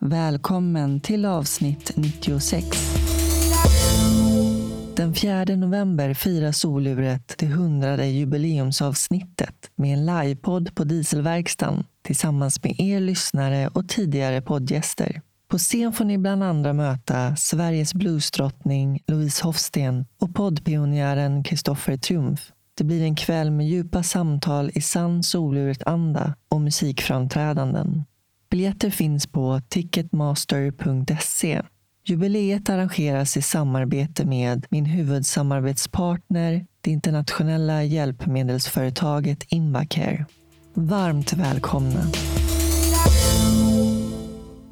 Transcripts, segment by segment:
Välkommen till avsnitt 96. Den 4 november firar soluret det hundrade jubileumsavsnittet med en livepodd på Dieselverkstan tillsammans med er lyssnare och tidigare poddgäster. På scen får ni bland andra möta Sveriges bluesdrottning Louise Hofsten och poddpionjären Kristoffer Triumf. Det blir en kväll med djupa samtal i sann soluret-anda och musikframträdanden. Biljetter finns på ticketmaster.se. Jubileet arrangeras i samarbete med min huvudsamarbetspartner, det internationella hjälpmedelsföretaget Invacare. Varmt välkomna!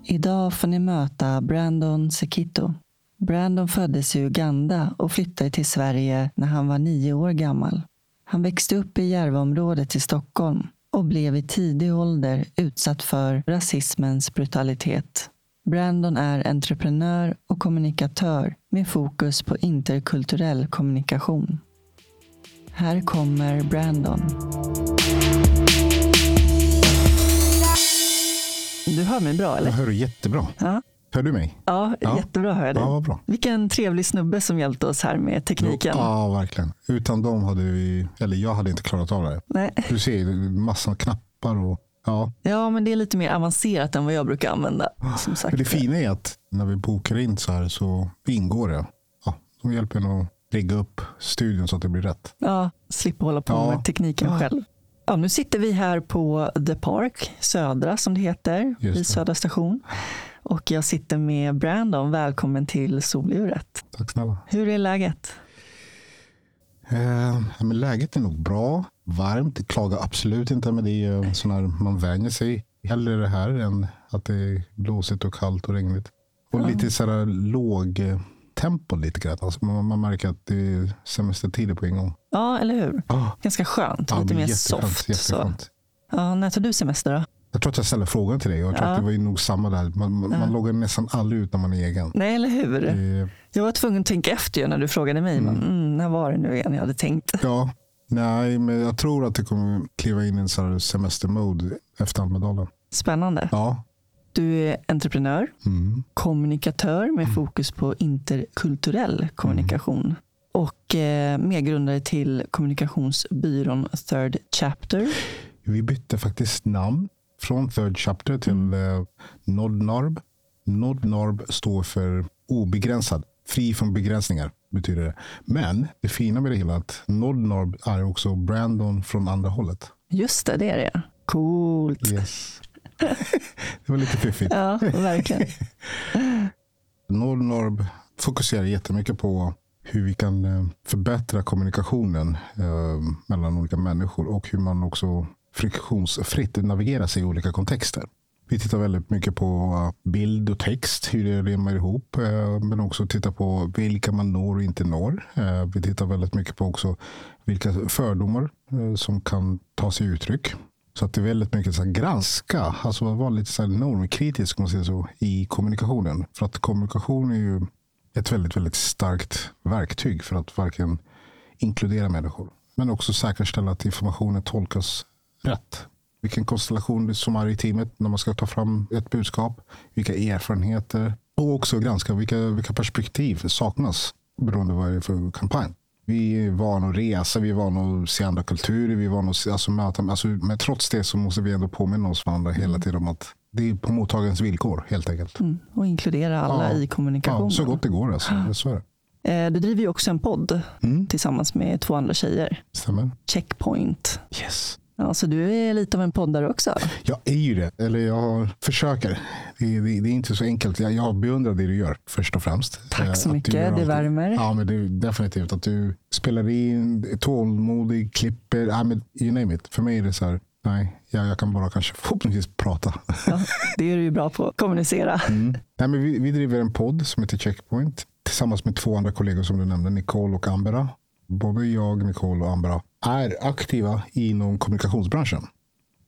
Idag får ni möta Brandon Sekito. Brandon föddes i Uganda och flyttade till Sverige när han var nio år gammal. Han växte upp i Järvaområdet i Stockholm och blev i tidig ålder utsatt för rasismens brutalitet. Brandon är entreprenör och kommunikatör med fokus på interkulturell kommunikation. Här kommer Brandon. Du hör mig bra eller? Jag hör dig jättebra. Ja. Hör du mig? Ja, Ja. jättebra hör jag dig. Ja, vad bra. Vilken trevlig snubbe som hjälpte oss här med tekniken. Ja, verkligen. Utan dem hade vi, eller jag hade inte klarat av det. Nej. Du ser, det är massa knappar och ja. Ja, men det är lite mer avancerat än vad jag brukar använda. Som sagt. Det fina är att när vi bokar in så här så ingår det. Ja, de hjälper en att rigga upp studion så att det blir rätt. Ja, slippa hålla på Ja. med tekniken Ja. själv. Ja, nu sitter vi här på The Park, Södra som det heter, Just vid. Södra station. Och jag sitter med Brandon. Välkommen till Soluret. Tack snälla. Hur är läget? Eh, ja, men läget är nog bra. Varmt, klagar absolut inte. Men det är sån här, man vänjer sig. Hellre det här än att det är blåsigt och kallt och regnigt. Och Ja. lite så här låg tempo lite grann. Alltså man, man märker att det är semestertider på en gång. Ja, eller hur? Ah, Ganska skönt, ja, lite men mer jätteskönt, soft. Så. jätteskönt. Ja, när tar du semester då? Jag tror att jag ställde frågan till dig jag tror Ja. att det var ju nog samma där. Man, Ja. man loggar nästan aldrig ut när man är egen. Nej, eller hur? Eh, Jag var tvungen att tänka efter när du frågade mig. Mm. Mm, när var det nu igen jag hade tänkt? ja, nej, men jag tror att det kommer kliva in i en sån semestermode efter Almedalen. Spännande. Ja. Du är entreprenör, Mm. kommunikatör med fokus på interkulturell kommunikation. Och eh, medgrundare till kommunikationsbyrån Third Chapter. Vi bytte faktiskt namn från Third Chapter till Mm. eh, Nodnorb. Nodnorb står för obegränsad, fri från begränsningar betyder det. Men det fina med det hela är att Nodnorb är också Brandon från andra hållet. Just det, det är det. Coolt. Yes. det var lite fiffigt. Ja, verkligen. Nordnorb fokuserar jättemycket på hur vi kan eh, förbättra kommunikationen eh, mellan olika människor och hur man också friktionsfritt navigera sig i olika kontexter. Vi tittar väldigt mycket på uh, bild och text, hur det rimmar ihop, uh, men också tittar på vilka man når och inte når. Uh, vi tittar väldigt mycket på också vilka fördomar som kan ta sig uttryck. Så att det är väldigt mycket så granska, alltså vara lite så här normkritisk man säger så, i kommunikationen. För att kommunikation är ju ett väldigt, väldigt starkt verktyg för att verkligen inkludera människor. Men också säkerställa att informationen tolkas rätt. Vilken konstellation som är i teamet när man ska ta fram ett budskap. Vilka erfarenheter och också granska vilka, vilka perspektiv saknas beroende på vad det är för kampanj. Vi är vana att resa, vi är vana att se andra kulturer, vi är vana att alltså, möta, alltså, men trots det så måste vi ändå påminna oss varandra hela tiden om att det är på mottagarens villkor helt enkelt. Mm. Och inkludera alla Ja. i kommunikationen. Ja, så gott det går alltså. Så är det. Du driver ju också en podd Mm, tillsammans med två andra tjejer. stämmer. Checkpoint. Yes. Ja, så du är lite av en poddare också. Jag är ju det, eller jag försöker. Det, det, det är inte så enkelt. Jag, jag beundrar det du gör först och främst. Eh, Tack så att du mycket, det värmer. Ja, men det definitivt att du spelar in, är tålmodig, klipper, ja, men you name it. För mig är det så här, Nej, jag, jag kan bara kanske förhoppningsvis prata. Ja, det är du ju bra på, kommunicera. Mm. Nej, men vi, vi driver en podd som heter Checkpoint tillsammans med två andra kollegor som du nämnde, Nicole och Ambera. Både jag, Nicole och Ambera är aktiva inom kommunikationsbranschen.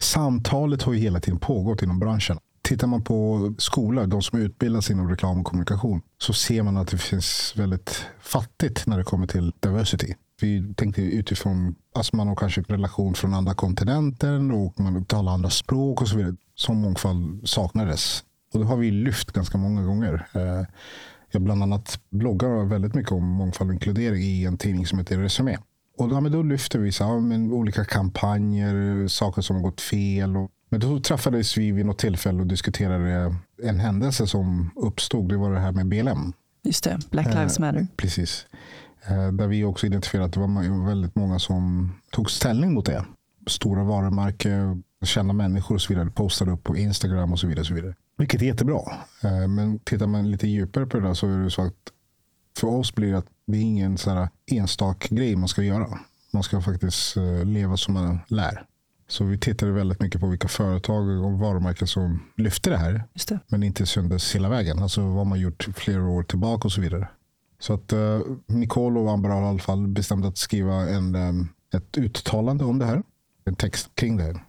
Samtalet har ju hela tiden pågått inom branschen. Tittar man på skolor, de som utbildas inom reklam och kommunikation, så ser man att det finns väldigt fattigt när det kommer till diversity. Vi tänkte utifrån, alltså man har kanske relation från andra kontinenter och man talar andra språk och så vidare. Som mångfald saknades. Och det har vi lyft ganska många gånger. Eh, jag bland annat bloggar väldigt mycket om mångfald och inkludering i en tidning som heter Resumé. Och då, då lyfter vi så, ja, men, olika kampanjer, saker som har gått fel. Och, men då träffades vi vid något tillfälle och diskuterade en händelse som uppstod. Det var det här med BLM. Just det, Black Lives Matter. Eh, precis. Eh, där vi också identifierade att det var väldigt många som tog ställning mot det. Stora varumärken, kända människor och så vidare postade upp på Instagram och så vidare. Och så vidare. Vilket är jättebra. Eh, men tittar man lite djupare på det där så är det så att för oss blir det att det är ingen så här enstaka grej man ska göra. Man ska faktiskt eh, leva som man lär. Så vi tittade väldigt mycket på vilka företag och varumärken som lyfte det här. Det. Men inte syndes hela vägen. Alltså vad man gjort flera år tillbaka och så vidare. Så att uh, Nicole och Amber har i alla fall bestämt att skriva en, um, ett uttalande om det här. En text kring det här.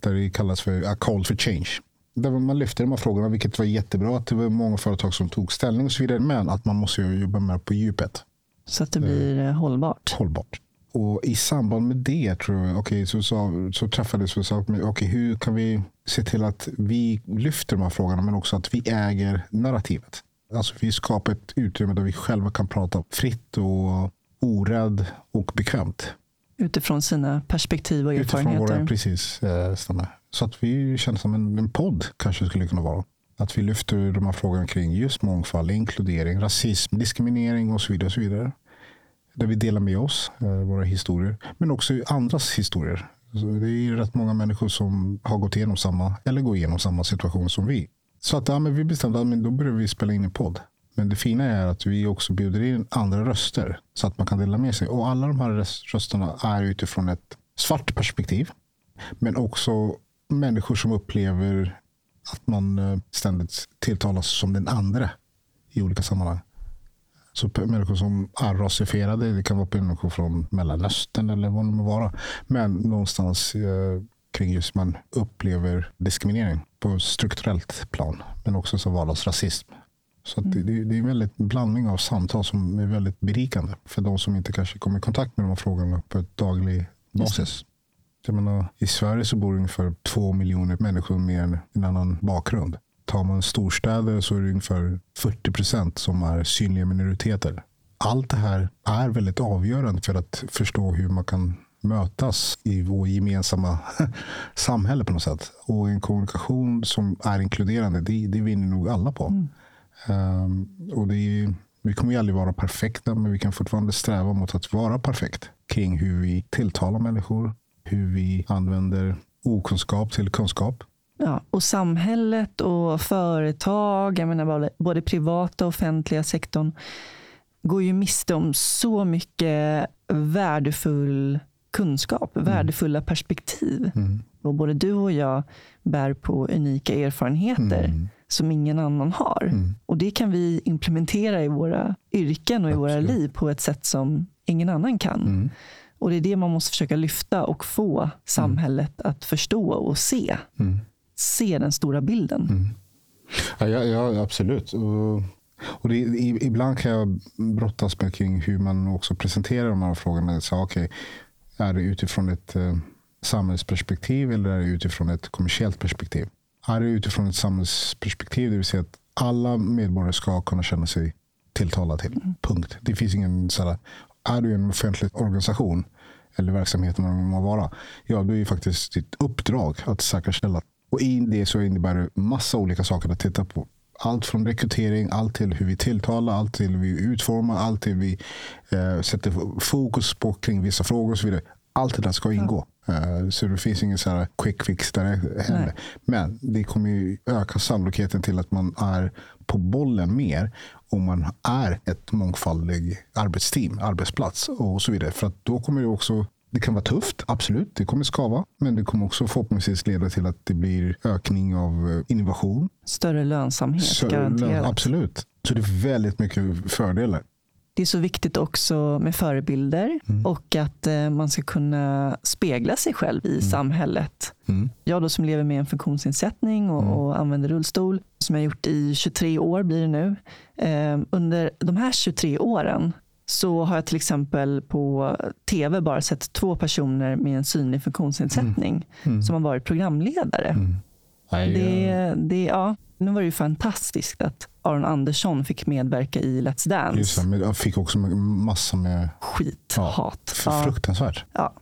Där det kallas för A Call for Change. Där man lyfter de här frågorna, vilket var jättebra. Att det var många företag som tog ställning och så vidare. Men att man måste jobba mer på djupet. Så att det blir uh, hållbart. Hållbart. Och i samband med det tror jag, okay, så, så, så träffades vi och sa, okay, hur kan vi se till att vi lyfter de här frågorna men också att vi äger narrativet. Alltså vi skapar ett utrymme där vi själva kan prata fritt och orädd och bekvämt. Utifrån sina perspektiv och erfarenheter. Utifrån våra, precis, eh, stämmer. Så att vi känner som en, en podd kanske skulle kunna vara. Att vi lyfter de här frågorna kring just mångfald, inkludering, rasism, diskriminering och så vidare. Och så vidare. Där vi delar med oss, eh, våra historier. Men också andras historier. Så det är rätt många människor som har gått igenom samma, eller går igenom samma situation som vi. Så att, ja, men vi bestämde att då börjar vi spela in en podd. Men det fina är att vi också bjuder in andra röster så att man kan dela med sig. Och alla de här rösterna är utifrån ett svart perspektiv. Men också människor som upplever att man eh, ständigt tilltalas som den andra i olika sammanhang. Så människor som är rasifierade, det kan vara människor från Mellanöstern eller vad det må vara. Men någonstans eh, kring just man upplever diskriminering på strukturellt plan. Men också som vardagsrasism. Så det, det, är en väldigt blandning av samtal som är väldigt berikande för de som inte kanske kommer i kontakt med de här frågorna på ett daglig basis. Jag menar, I Sverige så bor ungefär två miljoner människor med en annan bakgrund. Tar man storstäder så är det ungefär 40 procent som är synliga minoriteter. Allt det här är väldigt avgörande för att förstå hur man kan mötas i vår gemensamma samhälle på något sätt. Och en kommunikation som är inkluderande, det, det vinner nog alla på. Mm. Um, och det är, vi kommer ju aldrig vara perfekta, men vi kan fortfarande sträva mot att vara perfekt kring hur vi tilltalar människor, hur vi använder okunskap till kunskap. Ja, och samhället och företag, jag menar både privata och offentliga sektorn, går ju miste om så mycket värdefull kunskap, mm. värdefulla perspektiv. Mm. Och både du och jag bär på unika erfarenheter mm. som ingen annan har. Mm. Och det kan vi implementera i våra yrken och i Absolut. våra liv på ett sätt som ingen annan kan. Mm. Och det är det man måste försöka lyfta och få samhället att förstå och se. Mm. Se den stora bilden. Ja, ja, ja, absolut. Och, och det, ibland kan jag brottas med kring hur man också presenterar de här frågorna. Så, okay, är det utifrån ett eh, samhällsperspektiv eller är det utifrån ett kommersiellt perspektiv? Är det utifrån ett samhällsperspektiv, det vill säga att alla medborgare ska kunna känna sig tilltalade till. Mm. Punkt. Det finns ingen sådär, är du en offentlig organisation eller verksamhet man må vara, ja då är faktiskt ditt uppdrag att säkerställa. Och i det så innebär det massa olika saker att titta på. Allt från rekrytering, allt till hur vi tilltalar, allt till vi utformar, allt till hur vi eh, sätter fokus på kring vissa frågor och så vidare. Allt det där ska ingå. Uh, så det finns ingen så här quick fix där heller. Men det kommer ju öka sannolikheten till att man är på bollen mer om man är ett mångfaldig arbetsteam, arbetsplats och så vidare. För att då kommer det också Det kan vara tufft, absolut. Det kommer skava. Men det kommer också förhoppningsvis leda till att det blir ökning av eh, innovation. Större lönsamhet, Så, garanterat. Absolut. Så det är väldigt mycket fördelar. Det är så viktigt också med förebilder Mm. och att eh, man ska kunna spegla sig själv i samhället. Mm. Jag då som lever med en funktionsnedsättning och, och använder rullstol, som jag gjort i 23 år blir det nu. Eh, under de här 23 åren så har jag till exempel på tv bara sett två personer med en synlig funktionsnedsättning som har varit programledare. Det, det, ja, nu var det ju fantastiskt att Aron Andersson fick medverka i Let's Dance. Just det, men jag fick också massa med Skit, Ja, hat. fruktansvärt. ja.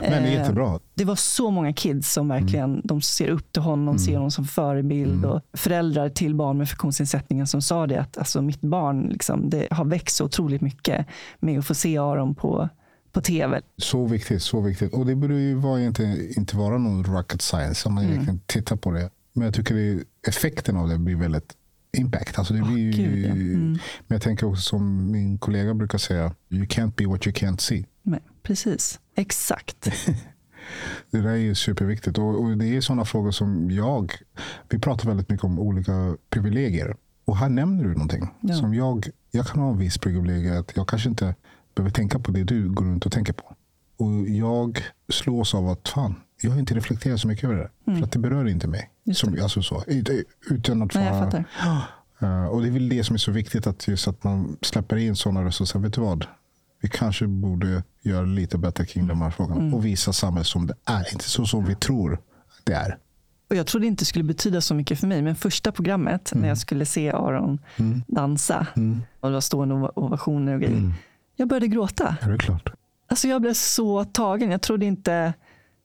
Men det är Eh, jättebra. Det var så många kids som verkligen de ser upp till honom, ser honom som förebild. Och föräldrar till barn med funktionsnedsättningar som sa det att alltså, mitt barn liksom, det har växt så otroligt mycket med att få se Aron på, på tv. Så viktigt, så viktigt. Och det borde ju vara inte, inte vara någon rocket science om man Mm. tittar på det. Men jag tycker det, effekten av det blir väldigt impact. Alltså det blir ju, gud, ja. Mm. Men jag tänker också som min kollega brukar säga, you can't be what you can't see. Men, precis, exakt. Det där är ju superviktigt. Och, och det är sådana frågor som jag, vi pratar väldigt mycket om olika privilegier. Och här nämner du någonting Ja. som jag, jag kan ha en viss privilegier att jag kanske inte behöver tänka på det du går runt och tänker på. Och jag slås av att fan, jag har inte reflekterat så mycket över det. För att det berör inte mig. Mm. Som, alltså så, ut- utan att vara... fattar. Eh, och det är väl det som är så viktigt, att just att man släpper in sådana röster säger, vet du vad? Vi kanske borde göra lite bättre kring de här frågorna Mm. och visa samhället som det är, inte så som vi tror det är. Och jag trodde inte det skulle betyda så mycket för mig, men första programmet när jag skulle se Aron dansa och det var stående ova- ovationer och grejer. Jag började gråta. Är det klart? Alltså jag blev så tagen. Jag trodde inte,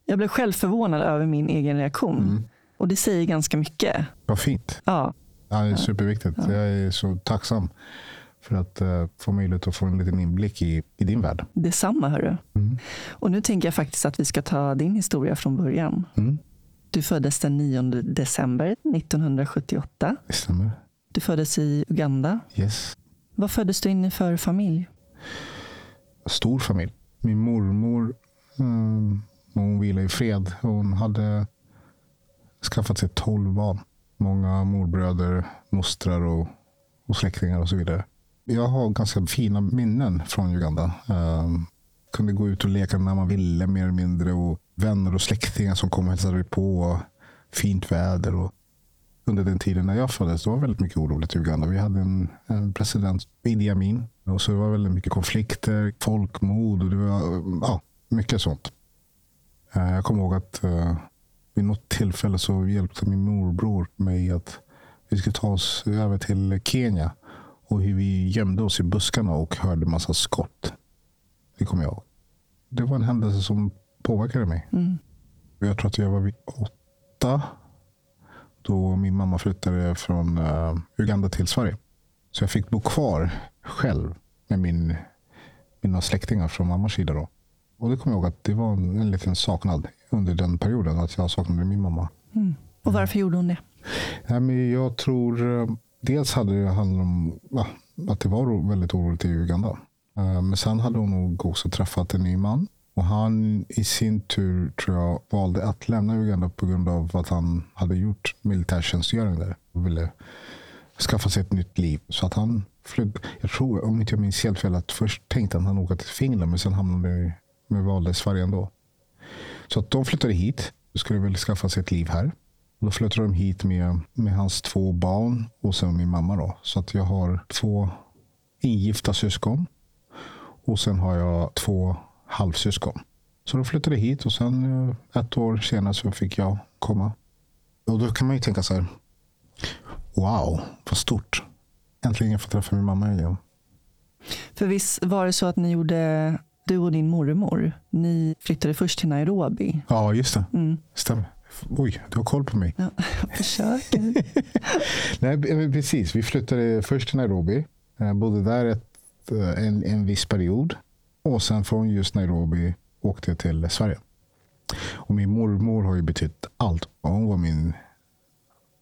jag blev själv förvånad över min egen reaktion. Och det säger ganska mycket. Vad fint. Ja, Ja, det är superviktigt. Jag är så tacksam för att eh, få möjlighet att få en liten inblick i, i din värld. detsamma hörru. Mm. Och nu tänker jag faktiskt att vi ska ta din historia från början. Mm. Du föddes den 9 december 1978. Det stämmer. Du föddes i Uganda. Yes. Vad föddes du in i för familj? Stor familj. Min mormor, mm, hon vilar i fred. Hon hade skaffat sig tolv barn. Många morbröder, mostrar och, och släktingar och så vidare. Jag har ganska fina minnen från Uganda. Uh, kunde gå ut och leka när man ville mer eller mindre. Och vänner och släktingar som kom och hälsade på. Och fint väder. Och under den tiden när jag föddes, det var väldigt mycket oroligt i Uganda. Vi hade en, en president, Idi Amin. Och så det var väldigt mycket konflikter, folkmord och det var ja, mycket sånt. Ehm, jag kommer ihåg att eh, vid något tillfälle så hjälpte min morbror mig att vi skulle ta oss över till Kenya. Och hur vi gömde oss i buskarna och hörde massa skott. Det kommer jag ihåg. Det var en händelse som påverkade mig. Mm. Jag tror att jag var vid åtta. Då min mamma flyttade från eh, Uganda till Sverige. Så jag fick bo kvar själv med min, mina släktingar från mammas sida. Då. Och det kommer jag ihåg att det var en, en liten saknad under den perioden. Att jag saknade min mamma. Och varför gjorde hon det? Nej, men jag tror eh, dels hade det handlat om ja, att det var väldigt oroligt i Uganda. Eh, Men sen hade hon nog också träffat en ny man. Och han i sin tur tror jag valde att lämna Uganda på grund av att han hade gjort militärtjänstgöring där. Och ville skaffa sig ett nytt liv. Så att han flydde. Jag tror, om inte jag minns helt fel, att först tänkte han att han åka till Finland. Men sen hamnade han med valde Sverige ändå. Så att de flyttade hit. De Skulle väl skaffa sig ett liv här. Och då flyttade de hit med, med hans två barn och sen min mamma. Då. Så att jag har två ingifta syskon. Och sen har jag två halvsyskon. Så de flyttade hit och sen eh, ett år senare så fick jag komma. Och då kan man ju tänka så här. Wow, vad stort. Äntligen får jag träffa min mamma igen. För visst var det så att ni gjorde, du och din mormor, ni flyttade först till Nairobi. Ja, just det. Mm. Stämmer. Oj, du har koll på mig. Ja, jag försöker. Nej, precis. Vi flyttade först till Nairobi. Jag bodde där ett, eh, en, en viss period. Och sen från just Nairobi åkte jag till Sverige. Och min mormor har ju betytt allt. Hon var min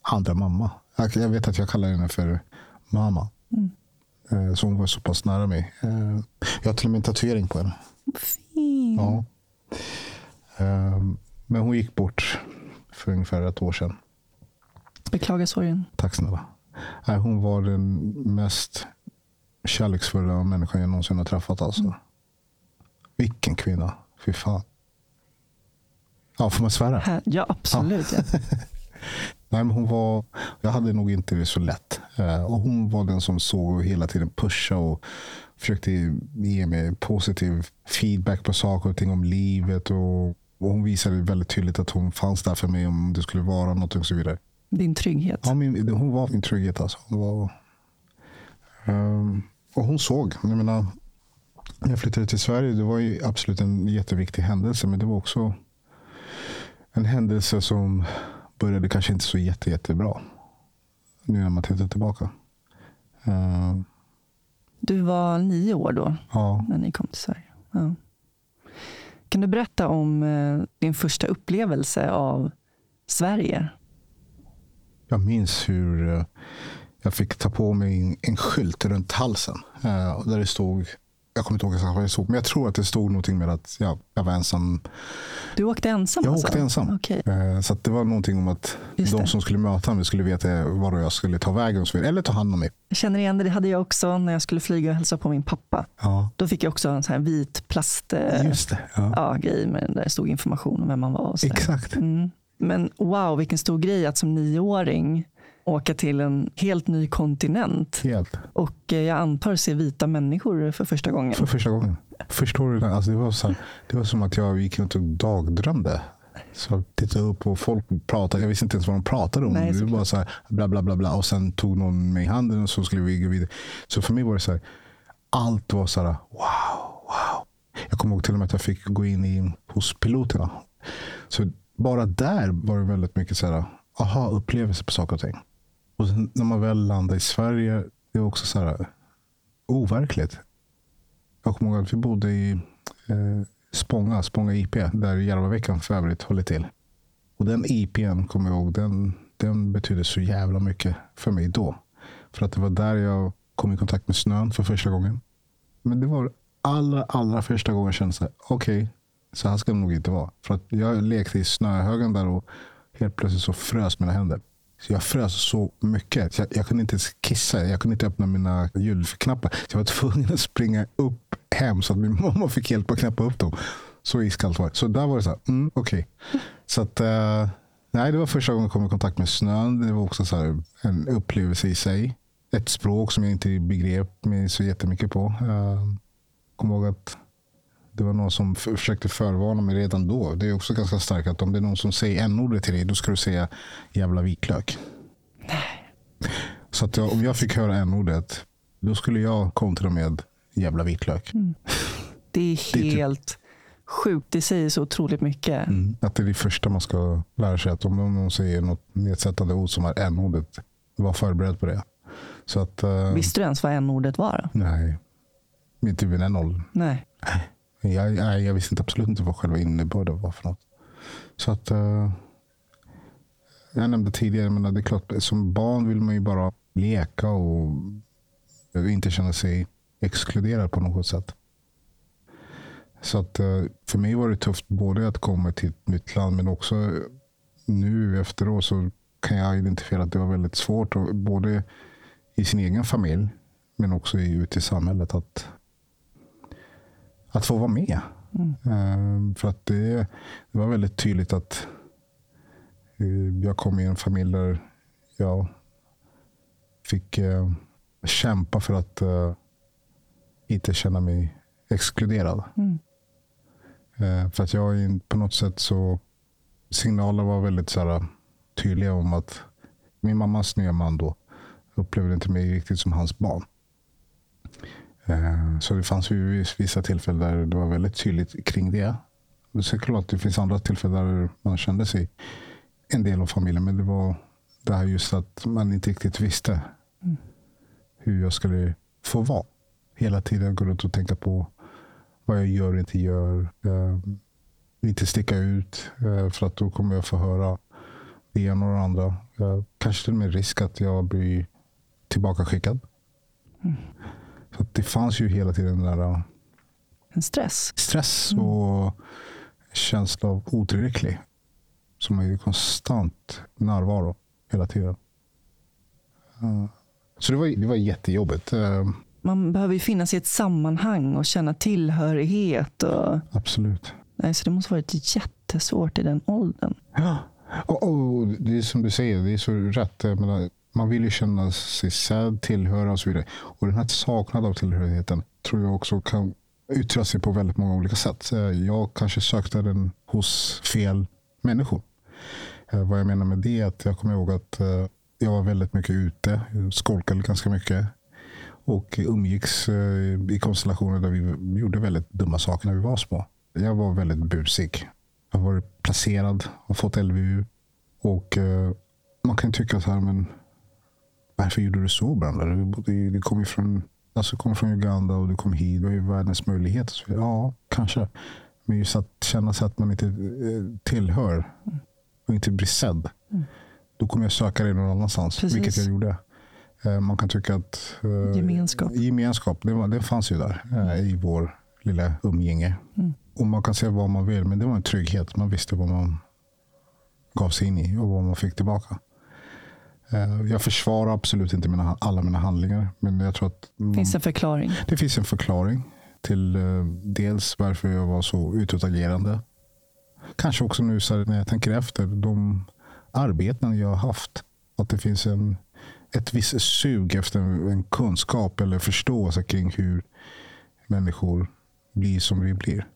andra mamma. Jag, vet att jag kallar henne för mamma. Eh, Så hon var så pass nära mig. Eh, Jag har till och med en tatuering på henne. Fint. Ja. Ehm, Men hon gick bort för ungefär ett år sedan. Beklagar sorgen. Tack snälla. Hon var den mest kärleksfulla människan jag någonsin har träffat. Alltså. Vilken kvinna. Fy fan. Ja, får man svära? Ja, absolut. Ja. Nej, men hon var, jag hade nog inte det så lätt. Eh, och hon var den som såg och hela tiden pusha och försökte ge mig positiv feedback på saker och ting om livet. Och, och hon visade väldigt tydligt att hon fanns där för mig om det skulle vara något och så vidare. Din trygghet. Ja, min, hon var min trygghet. Alltså. Hon var, Ehm, och hon såg. Jag menar, när jag flyttade till Sverige, det var ju absolut en jätteviktig händelse. Men det var också en händelse som började kanske inte så jätte, jättebra. Nu när man tittar tillbaka. Ehm, Du var nio år då, ja, när ni kom till Sverige. Ja. Kan du berätta om eh, din första upplevelse av Sverige? jag minns hur eh, jag fick ta på mig en, en skylt runt halsen. eh, där det stod, jag kommer inte ihåg exakt vad det stod, men jag tror att det stod någonting med att ja, jag var ensam Du åkte ensam? Jag alltså? åkte ensam. Okej. Eh, Så det var någonting om att Just de det. som skulle möta mig skulle veta var jag skulle ta vägen så. Eller ta hand om mig. Jag känner igen det. Det hade jag också när jag skulle flyga och hälsa på min pappa. Ja, Då fick jag också en sån vit plast eh, just det. Ja. ja, grej med där det stod information om vem man var. Och så. Exakt. Mm. Men wow, vilken stor grej att som nioåring åka till en helt ny kontinent Helt. och eh, jag antar se vita människor för första gången. För första gången. Förstår du? Alltså det, var så här, det var som att jag gick runt och dagdrömde. Så jag tittade upp och folk pratade. Jag visste inte ens vad de pratade om. Nej, det var bara så här, bla bla bla bla. Och sen tog någon mig i handen och så skulle vi gå vidare. Så för mig var det så här. Allt var så här. Wow, wow. Jag kommer ihåg till och med att jag fick gå in i, hos piloterna. Så bara där var det väldigt mycket så här. Aha, upplevelse på saker och ting. Och sen när man väl landade i Sverige. Det var också så här. Overkligt. Jag kommer ihåg att vi bodde i eh, Spånga, Spånga IP, där Järvaveckan för övrigt håller till. Och den IPn, kommer jag ihåg, den, den betydde så jävla mycket för mig då. För att det var där jag kom i kontakt med snön för första gången. Men det var allra, allra första gången jag kände så här, okej, så här ska det nog inte vara. För att jag lekte i snöhögen där och helt plötsligt så frös mina händer. Så jag frös så mycket. Så jag, jag kunde inte ens kissa. Jag kunde inte öppna mina ljudknappar. Så jag var tvungen att springa upp hem så att min mamma fick hjälp att knäppa upp dem. Så iskallt var det. Så där var det så här, mm, okej. Så att, uh, nej, det var första gången jag kom i kontakt med snön. Det var också så här, en upplevelse i sig. Ett språk som jag inte begrep mig så jättemycket på. Eh, uh, kom ihåg att det var någon som försökte förvarna mig redan då. Det är också ganska starkt att om det är någon som säger n-ordet till dig, då ska du säga jävla vitlök. Så att jag, om jag fick höra n-ordet, då skulle jag kontra med jävla vitlök. Det är Det är typ- helt sjukt. Det säger så otroligt mycket. Att det är det första man ska lära sig. Att om någon säger något nedsättande ord som är n-ordet, var förberedd på det. Så att, eh, Visste du ens vad n-ordet var? nej, inte vid den åldern. Nej. Jag, jag, jag visste inte, absolut inte vad själva innebörden var för något. Så att, eh, jag nämnde tidigare, men det är klart, som barn vill man ju bara leka och inte känna sig exkluderad på något sätt. Så att, eh, för mig var det tufft både att komma till ett nytt land men också nu efteråt så kan jag identifiera att det var väldigt svårt både i sin egen familj men också ute i samhället att att få vara med. Eh, För att det, det var väldigt tydligt att eh, jag kom i en familj där jag fick eh, kämpa för att eh, inte känna mig exkluderad. Mm. Eh, För att jag på något sätt så signaler var väldigt så här, tydliga om att min mammas nya man då upplevde inte mig riktigt som hans barn. Eh, så det fanns ju vissa tillfällen där det var väldigt tydligt kring det. Och så det klart det finns andra tillfällen där man kände sig en del av familjen. Men det var det här just att man inte riktigt visste hur jag skulle få vara. Hela tiden gå runt och tänka på vad jag gör och inte gör. Eh, inte sticka ut eh, för att då kommer jag få höra det ena och det andra. Kanske till och med risk att jag blir tillbakaskickad. Mm. Så det fanns ju hela tiden den där eh, En stress. stress och känsla av otillräcklig. Som är konstant närvaro hela tiden. Uh, så det var, det var jättejobbigt. Uh, man behöver ju finnas i ett sammanhang och känna tillhörighet. Och... Absolut. Nej, så det måste varit jättesvårt i den åldern. Ja, och, och, det är som du säger, det är så rätt. Menar, man vill ju känna sig sedd, tillhöra och så vidare. Och den här saknaden av tillhörigheten tror jag också kan yttra sig på väldigt många olika sätt. Eh, jag kanske sökte den hos fel människor. Eh, vad jag menar med det är att jag kommer ihåg att eh, jag var väldigt mycket ute, skolkade ganska mycket och umgicks i konstellationer där vi gjorde väldigt dumma saker när vi var små. Jag var väldigt busig. Jag har varit placerad och fått LVU. Och man kan tycka så här, men varför gjorde du så Brandon? Du, du kom ju från, alltså kom från Uganda och du kom hit. Du har ju världens möjligheter. Ja, kanske. Men just att känna sig att man inte tillhör och inte blir sedd. Mm. Då kommer jag söka det någon annanstans. Precis. Vilket jag gjorde. Eh, man kan tycka att eh, gemenskap, gemenskap det, var, det fanns ju där mm. i vår lilla umgänge. Mm. Och man kan säga vad man vill, men det var en trygghet. Man visste vad man gav sig in i och vad man fick tillbaka. Jag försvarar absolut inte mina, alla mina handlingar. Men jag tror att man, finns en förklaring. Det finns en förklaring till dels varför jag var så utåtagerande. Kanske också nu så när jag tänker efter. De arbeten jag har haft. Att det finns en, ett visst sug efter en kunskap eller förståelse kring hur människor blir som vi blir.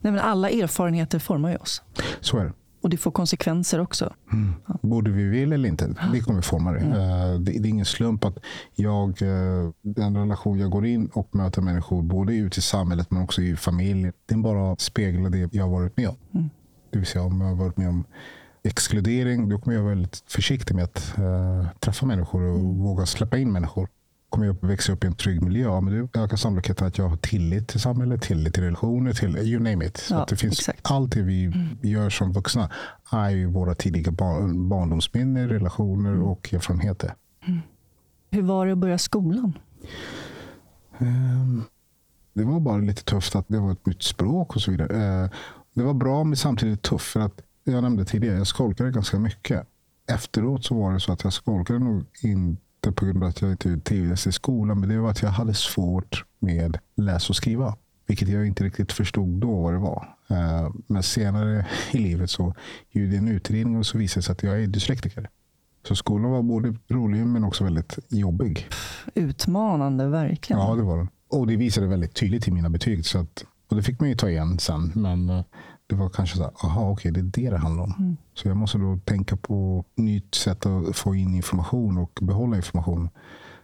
Nej, men alla erfarenheter formar ju oss. Så är det. Och det får konsekvenser också. Mm. Ja. Både vi vill eller inte, det kommer forma det. Mm. Det. är ingen slump att jag, uh, den relation jag går in och möter människor, både ute i samhället men också i familjen, den bara speglar det jag har varit med om. Mm. Det vill säga om jag har varit med om exkludering, då kommer jag vara väldigt försiktig med att uh, träffa människor och mm. våga släppa in människor. Kommer jag växa upp i en trygg miljö, men det ökar sannolikheten att jag har tillit till samhället, tillit till relationer, till you name it. Så ja, det finns exakt. allt det vi mm. gör som vuxna är våra tidiga bar barndomsminnen, relationer mm. och erfarenheter. Mm. Hur var det att börja skolan? Um, det var bara lite tufft att det var ett nytt språk och så vidare. Uh, det var bra men samtidigt tufft. För att jag nämnde tidigare, jag skolkade ganska mycket. Efteråt så var det så att jag skolkade nog inte på grund av att jag inte trivdes i skolan. Men det var att jag hade svårt med läsa och skriva. Vilket jag inte riktigt förstod då vad det var. Eh, men senare i livet så gjorde jag en utredning och så visade det sig att jag är dyslektiker. Så skolan var både rolig men också väldigt jobbig. Utmanande, verkligen. Ja, det var den. Och det visade väldigt tydligt i mina betyg. Så att och det fick man ju ta igen sen. Men eh, det var kanske så här, aha, okej, det är det det handlar om. Mm. Så jag måste då tänka på nytt sätt att få in information och behålla information.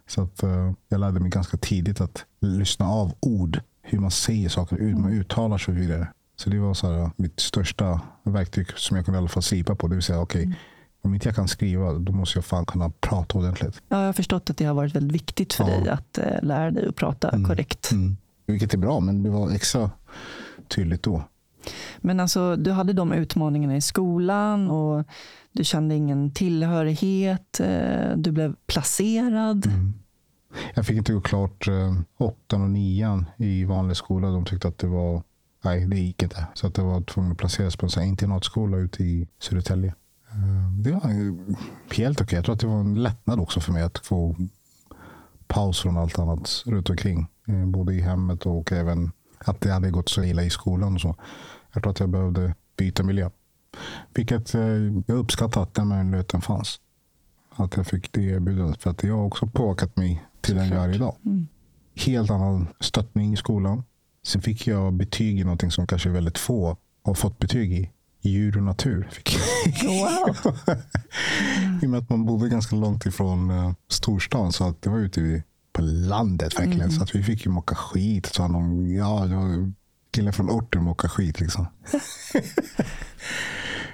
Så att uh, jag lärde mig ganska tidigt att lyssna av ord. Hur man säger saker, hur man uttalar sig och vidare. Så det var så här, mitt största verktyg som jag kunde i alla fall slipa på. Det vill säga, okej, mm. om inte jag kan skriva, då måste jag fan kunna prata ordentligt. Ja, jag har förstått att det har varit väldigt viktigt för ja. dig att uh, lära dig att prata mm. korrekt. Mm. Vilket är bra, men det var extra tydligt då. Men alltså, du hade de utmaningarna i skolan och du kände ingen tillhörighet. Eh, du blev placerad. Mm. Jag fick inte gå klart eh, åttan och nian i vanlig skola. De tyckte att det var, nej det gick inte. Så att jag var tvungen att placeras på en internatskola ute i Södertälje. Eh, det var helt okej. Okay. Jag tror att det var en lättnad också för mig att få paus från allt annat runt omkring. Både i hemmet och även att det hade gått så illa i skolan. Och så. Jag tror att jag behövde byta miljö. Vilket eh, jag uppskattar att den möjligheten fanns. Att jag fick det erbjudandet. För att det har också påverkat mig till den jag är idag. Mm. Helt annan stöttning i skolan. Sen fick jag betyg i någonting som kanske väldigt få har fått betyg i. Djur och natur. Fick Wow. I och med att man bodde ganska långt ifrån uh, storstan. Så att det var ute på landet verkligen. Mm. Så att vi fick ju mocka skit. Så någon, ja, killar från orten mocka skit liksom.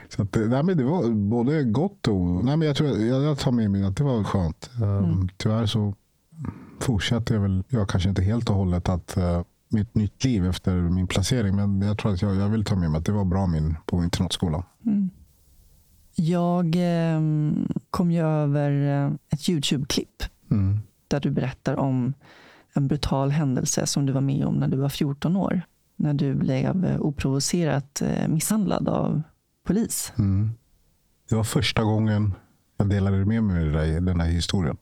så att, nej, men det var både gott och... Nej, men jag, tror, jag, jag tar med mig att det var skönt. Um, mm. Tyvärr så fortsatte jag väl, jag kanske inte helt och hållet att uh, mitt nytt liv efter min placering. Men jag tror att jag, jag vill ta med mig att det var bra min på internatskolan. Mm. Jag eh, kom ju över eh, ett YouTube-klipp mm där du berättar om en brutal händelse som du var med om när du var 14 år när du blev eh, oprovocerat eh, misshandlad av polis. Mm. Det var första gången jag delade med mig av den här historien.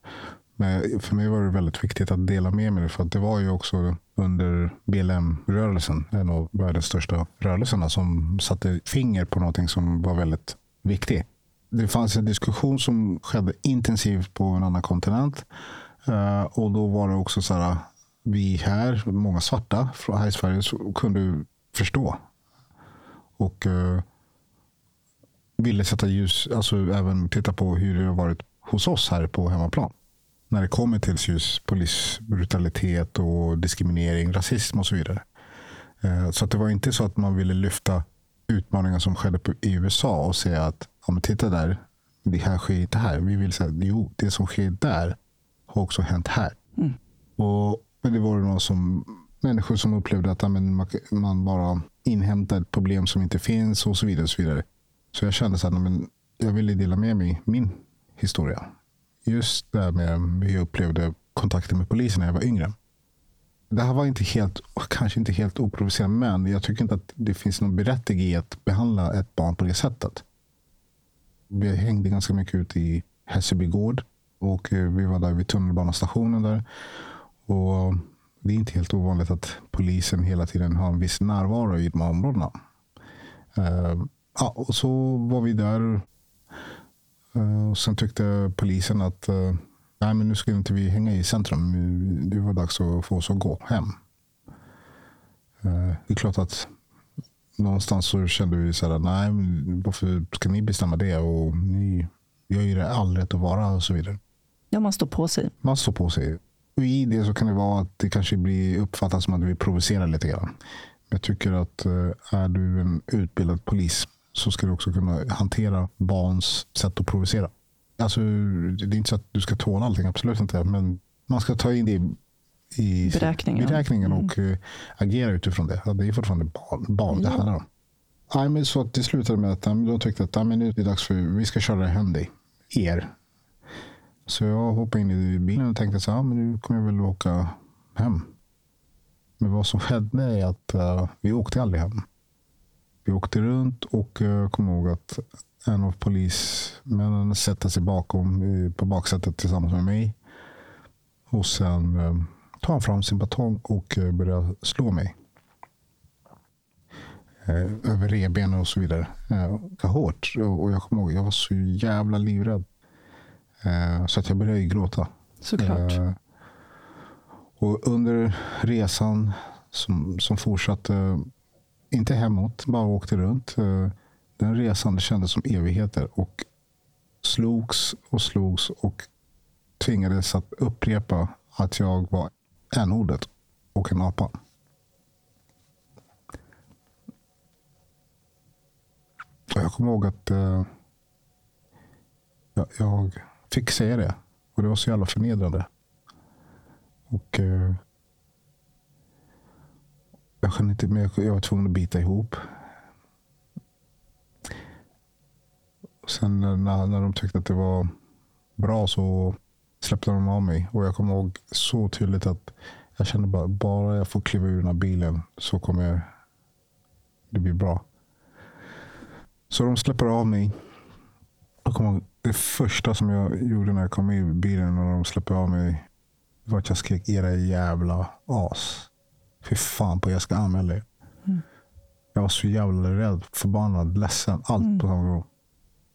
Men för mig var det väldigt viktigt att dela med mig. För att det var ju också under BLM-rörelsen, en av världens största rörelserna, som satte finger på någonting som var väldigt viktigt. Det fanns en diskussion som skedde intensivt på en annan kontinent. Eh, och då var det också så här, vi här, många svarta här i Sverige, kunde förstå. Och uh, ville sätta ljus, alltså även titta på hur det har varit hos oss här på hemmaplan. När det kommer till just polisbrutalitet och diskriminering, rasism och så vidare. Uh, så det var inte så att man ville lyfta utmaningar som skedde i USA och säga att ja, men titta där, det här sker inte här. Vi vill säga jo, det som sker där har också hänt här. Mm. Och men det var det någon som, människor som upplevde att man, man bara inhämtar ett problem som inte finns och så vidare. Och så, vidare. så jag kände att jag ville dela med mig min historia. Just det här med hur jag upplevde kontakten med polisen när jag var yngre. Det här var inte helt, kanske inte helt oprovocerat men jag tycker inte att det finns någon berättigande i att behandla ett barn på det sättet. Vi hängde ganska mycket ute i Hässelby gård och eh, vi var där vid tunnelbanestationen där. Och det är inte helt ovanligt att polisen hela tiden har en viss närvaro i de här områdena. Uh, ja, och så var vi där. Uh, och sen tyckte polisen att uh, nej, men nu ska inte vi hänga i centrum. Det var dags att få oss att gå hem. det är klart att någonstans så kände vi så här, nej, varför ska ni bestämma det? Och ni gör ju det all rätt att vara och så vidare. Ja, man står på sig. Man står på sig. I det så kan det vara att det kanske blir uppfattat som att vi provocerar lite grann. Jag tycker att eh, är du en utbildad polis så ska du också kunna hantera barns sätt att provocera. Alltså, det är inte så att du ska tåla allting, absolut inte. Men man ska ta in det i beräkningen, beräkningen och mm. agera utifrån det. Det är fortfarande barn, barn ja. det handlar om. Men så att det slutade med att de tyckte att nu är det dags för vi ska köra hem dig. Er. Så jag hoppade in i bilen och tänkte så här, men nu kommer jag väl åka hem. Men vad som skedde är att uh, vi åkte aldrig hem. Vi åkte runt och eh, uh, kom ihåg att en av polismännen sätter sig bakom uh, på baksätet tillsammans med mig. Och sen uh, tar han fram sin batong och uh, börjar slå mig. över revbenen och så vidare. Uh, hårt. Och jag kommer ihåg, jag var så jävla livrädd. Eh, så att jag började gråta. Såklart. Eh, och under resan som, som fortsatte, inte hemåt, bara åkte runt. Eh, den resan det kändes som evigheter. Och slogs och slogs och tvingades att upprepa att jag var n-ordet och en apa. Och jag kommer ihåg att uh, jag, jag fick säga det. Och det var så jävla förnedrande. Och eh, jag kunde inte mer. Jag var tvungen att bita ihop. Och sen när, när de tyckte att det var bra så släppte de av mig. Och jag kommer ihåg så tydligt att jag kände bara, bara jag får kliva ur den här bilen så kommer det bli bra. Så de släpper av mig. Jag kommer ihåg, det första som jag gjorde när jag kom i bilen och de släppte av mig var att jag skrek era jävla as. Fy fan på jag ska anmäla er. Mm. Jag var så jävla rädd, förbannad, ledsen. Allt mm. på samma gång.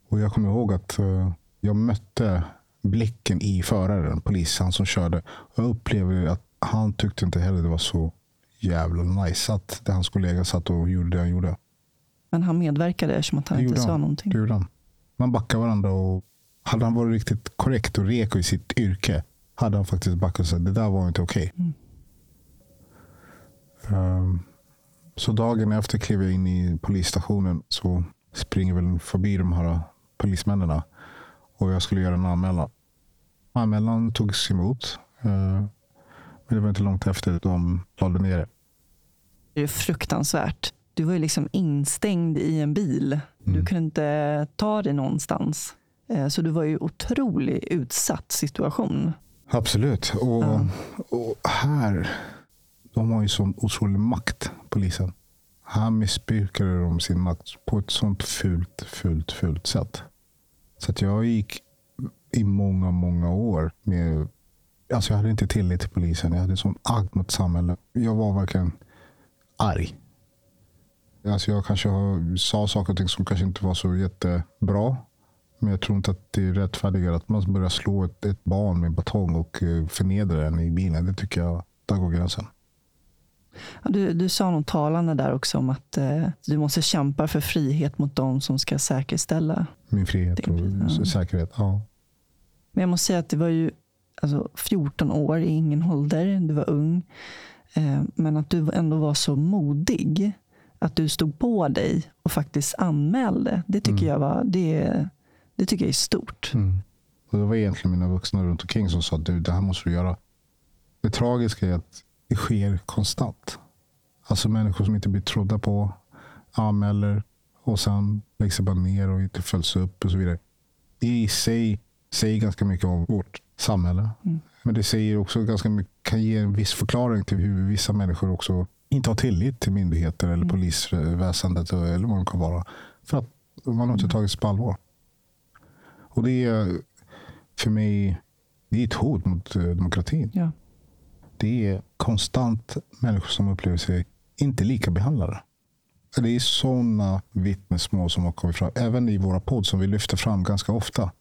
Och jag kommer ihåg att uh, jag mötte blicken i föraren, polisen som körde. Jag upplevde att han tyckte inte heller det var så jävla nice att hans kollega satt och gjorde det han gjorde. Men han medverkade eftersom att han inte sa någonting? Det gjorde han man backar varandra. Och hade han varit riktigt korrekt och reko i sitt yrke hade han faktiskt backat och sagt det där var inte okej. Okay. Mm. Um, så dagen efter klev jag in i polisstationen så springer väl förbi de här polismännen och jag skulle göra en anmälan. Anmälan togs emot. Uh, men det var inte långt efter de lade ner det. Det är fruktansvärt. Du var ju liksom instängd i en bil du mm. kunde inte ta dig någonstans. Eh, så du var ju otroligt utsatt situation. Absolut. Och, ja. och här de har ju sån otrolig makt, polisen. Här missbrukade de sin makt på ett sånt fult, fult, fult sätt. Så att jag gick i många, många år med... Alltså jag hade inte tillit till polisen. Jag hade sån agg mot samhället. Jag var verkligen arg. Alltså jag kanske har, sa saker och ting som kanske inte var så jättebra. Men jag tror inte att det är rättfärdigare att man börjar slå ett, ett barn med batong och eh, förnedra den i bilen. Det tycker jag, där går gränsen. Ja, du, du sa något talande där också om att eh, du måste kämpa för frihet mot de som ska säkerställa min frihet och ja. säkerhet. Ja. Men jag måste säga att det var ju alltså, 14 år i ingen ålder. Du var ung. Eh, men att du ändå var så modig. Att du stod på dig och faktiskt anmälde. Det tycker mm. jag var, det, det tycker jag är stort. Mm. Och det var egentligen mina vuxna runt omkring som sa du, det här måste du göra. Det tragiska är att det sker konstant. Alltså människor som inte blir trodda på, anmäler och sen lägger sig bara ner och inte följs upp och så vidare. Det i sig säger ganska mycket om vårt samhälle. Mm. Men det säger också ganska mycket, kan ge en viss förklaring till hur vissa människor också inte har tillit till myndigheter eller mm. polisväsendet eller vad det kan vara. För att man har inte mm. tagits på allvar. Och det är för mig det är ett hot mot eh, demokratin. Ja. Det är konstant människor som upplever sig inte lika behandlade. Det är sådana vittnesmål som har kommit fram, även i våra podd som vi lyfter fram ganska ofta.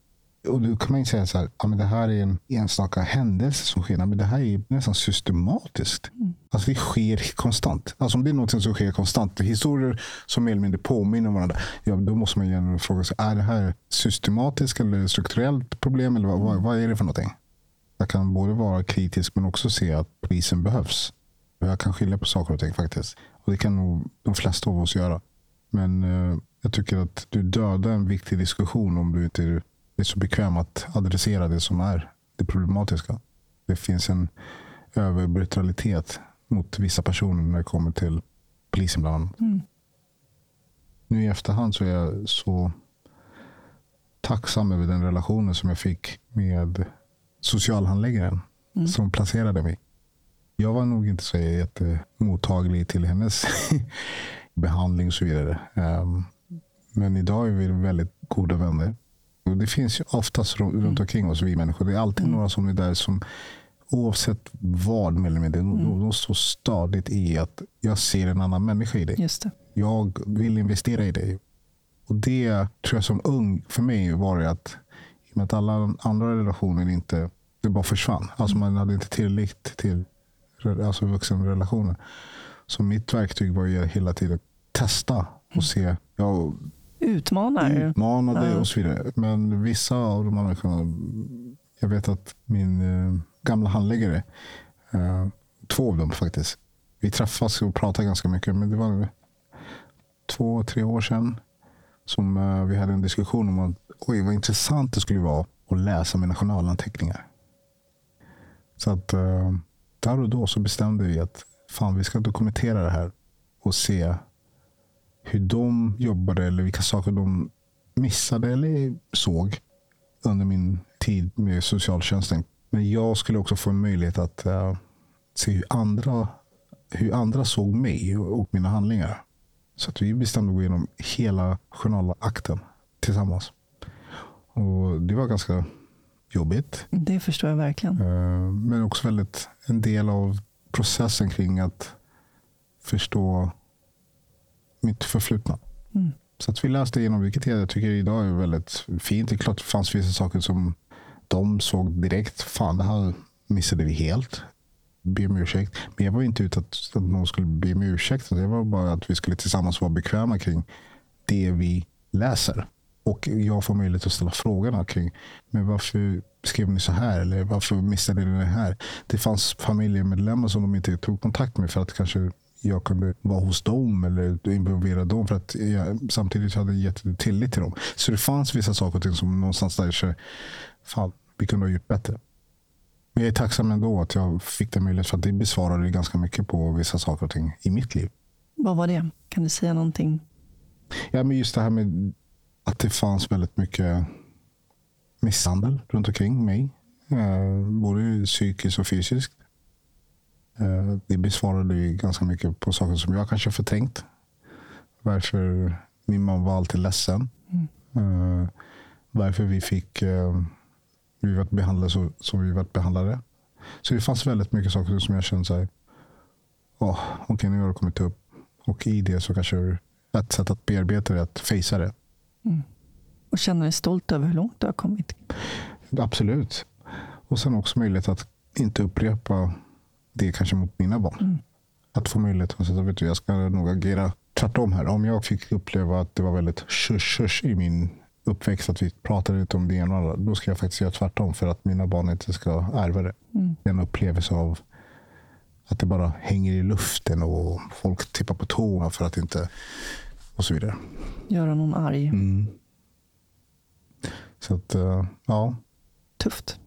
Och då kan man inte säga så här, ja, men det här är en enstaka händelse som sker. Men det här är nästan systematiskt. Mm. Alltså det sker konstant. Alltså om det är något som sker konstant, historier som mer eller mindre påminner om varandra. Ja, då måste man gärna fråga sig, är det här systematiskt eller strukturellt problem? Eller vad, vad, vad är det för någonting? Jag kan både vara kritisk men också se att polisen behövs. Jag kan skilja på saker och ting faktiskt. Och Det kan nog de flesta av oss göra. Men eh, jag tycker att du dödar en viktig diskussion om du inte är så bekväm att adressera det som är det problematiska. Det finns en överbrutalitet mot vissa personer när det kommer till polisen bland annat. Mm. Nu i efterhand så är jag så tacksam över den relationen som jag fick med socialhandläggaren mm. som placerade mig. Jag var nog inte så jättemottaglig till hennes behandling och så vidare. Um, men idag är vi väldigt goda vänner. Det finns ju oftast runt omkring oss, vi människor. Det är alltid mm. några som är där som oavsett vad, mer eller mindre, mm. de, de står stadigt i att jag ser en annan människa i dig. Jag vill investera i dig. Och det tror jag som ung, för mig var det att, i och med att alla andra relationer inte, det bara försvann. Alltså man hade inte tillit till alltså vuxenrelationer. Så mitt verktyg var ju hela tiden testa och se. Jag Utmanar. Utmanade ja. och så vidare. Men vissa av de människorna, jag vet att min eh, gamla handläggare, eh, två av dem faktiskt, vi träffas och pratar ganska mycket. Men det var två, tre år sedan som eh, vi hade en diskussion om att oj, vad intressant det skulle vara att läsa mina journalanteckningar. Så att eh, där och då så bestämde vi att fan, vi ska dokumentera det här och se hur de jobbade eller vilka saker de missade eller såg under min tid med socialtjänsten. Men jag skulle också få en möjlighet att uh, se hur andra, hur andra såg mig och mina handlingar. Så att vi bestämde att gå igenom hela journalakten tillsammans. Och Det var ganska jobbigt. Det förstår jag verkligen. Uh, men också väldigt en del av processen kring att förstå mitt förflutna. Mm. Så att vi läste igenom, vilket jag tycker idag är väldigt fint. Det är klart det fanns vissa saker som de såg direkt. Fan, det här missade vi helt. Be om ursäkt. Men jag var inte ute att, att någon skulle be om ursäkt. Det var bara att vi skulle tillsammans vara bekväma kring det vi läser. Och jag får möjlighet att ställa frågorna kring men varför skrev ni så här? Eller varför missade ni det här? Det fanns familjemedlemmar som de inte tog kontakt med för att kanske jag kunde vara hos dem eller involvera dem för att jag samtidigt hade gett tillit till dem. Så det fanns vissa saker och ting som någonstans där så, fan, vi kunde ha gjort bättre. Men jag är tacksam ändå att jag fick den möjligheten för att det besvarade ganska mycket på vissa saker och ting i mitt liv. Vad var det? Kan du säga någonting? Ja, men just det här med att det fanns väldigt mycket misshandel runt omkring mig. Eh, både psykiskt och fysiskt. Eh, det besvarade ju ganska mycket på saker som jag kanske förtänkt. Varför min mamma var alltid ledsen. Mm. Varför vi fick vi varit behandlade så, som vi varit behandlade. Så det fanns väldigt mycket saker som jag kände så här, oh, okej okay, nu har det kommit upp. Och i det så kanske ett sätt att bearbeta det, att fejsa det. Mm. Och känna dig stolt över hur långt du har kommit. Absolut. Och sen också möjlighet att inte upprepa det kanske mot mina barn. Mm. Att få möjlighet att säga, vet du, jag ska nog agera tvärtom här. Om jag fick uppleva att det var väldigt shush i min uppväxt, att vi pratade inte om det ena och andra, då ska jag faktiskt göra tvärtom för att mina barn inte ska ärva det. Mm. En upplevelse av att det bara hänger i luften och folk tippar på tårna för att inte... Och så vidare. Göra någon arg. Mm. Så att, uh, ja. Tufft.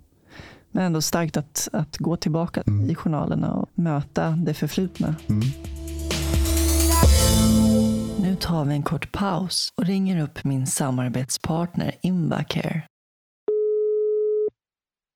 Men ändå starkt att, att gå tillbaka mm. i journalerna och möta det förflutna. Mm. Nu tar vi en kort paus och ringer upp min samarbetspartner Invacare.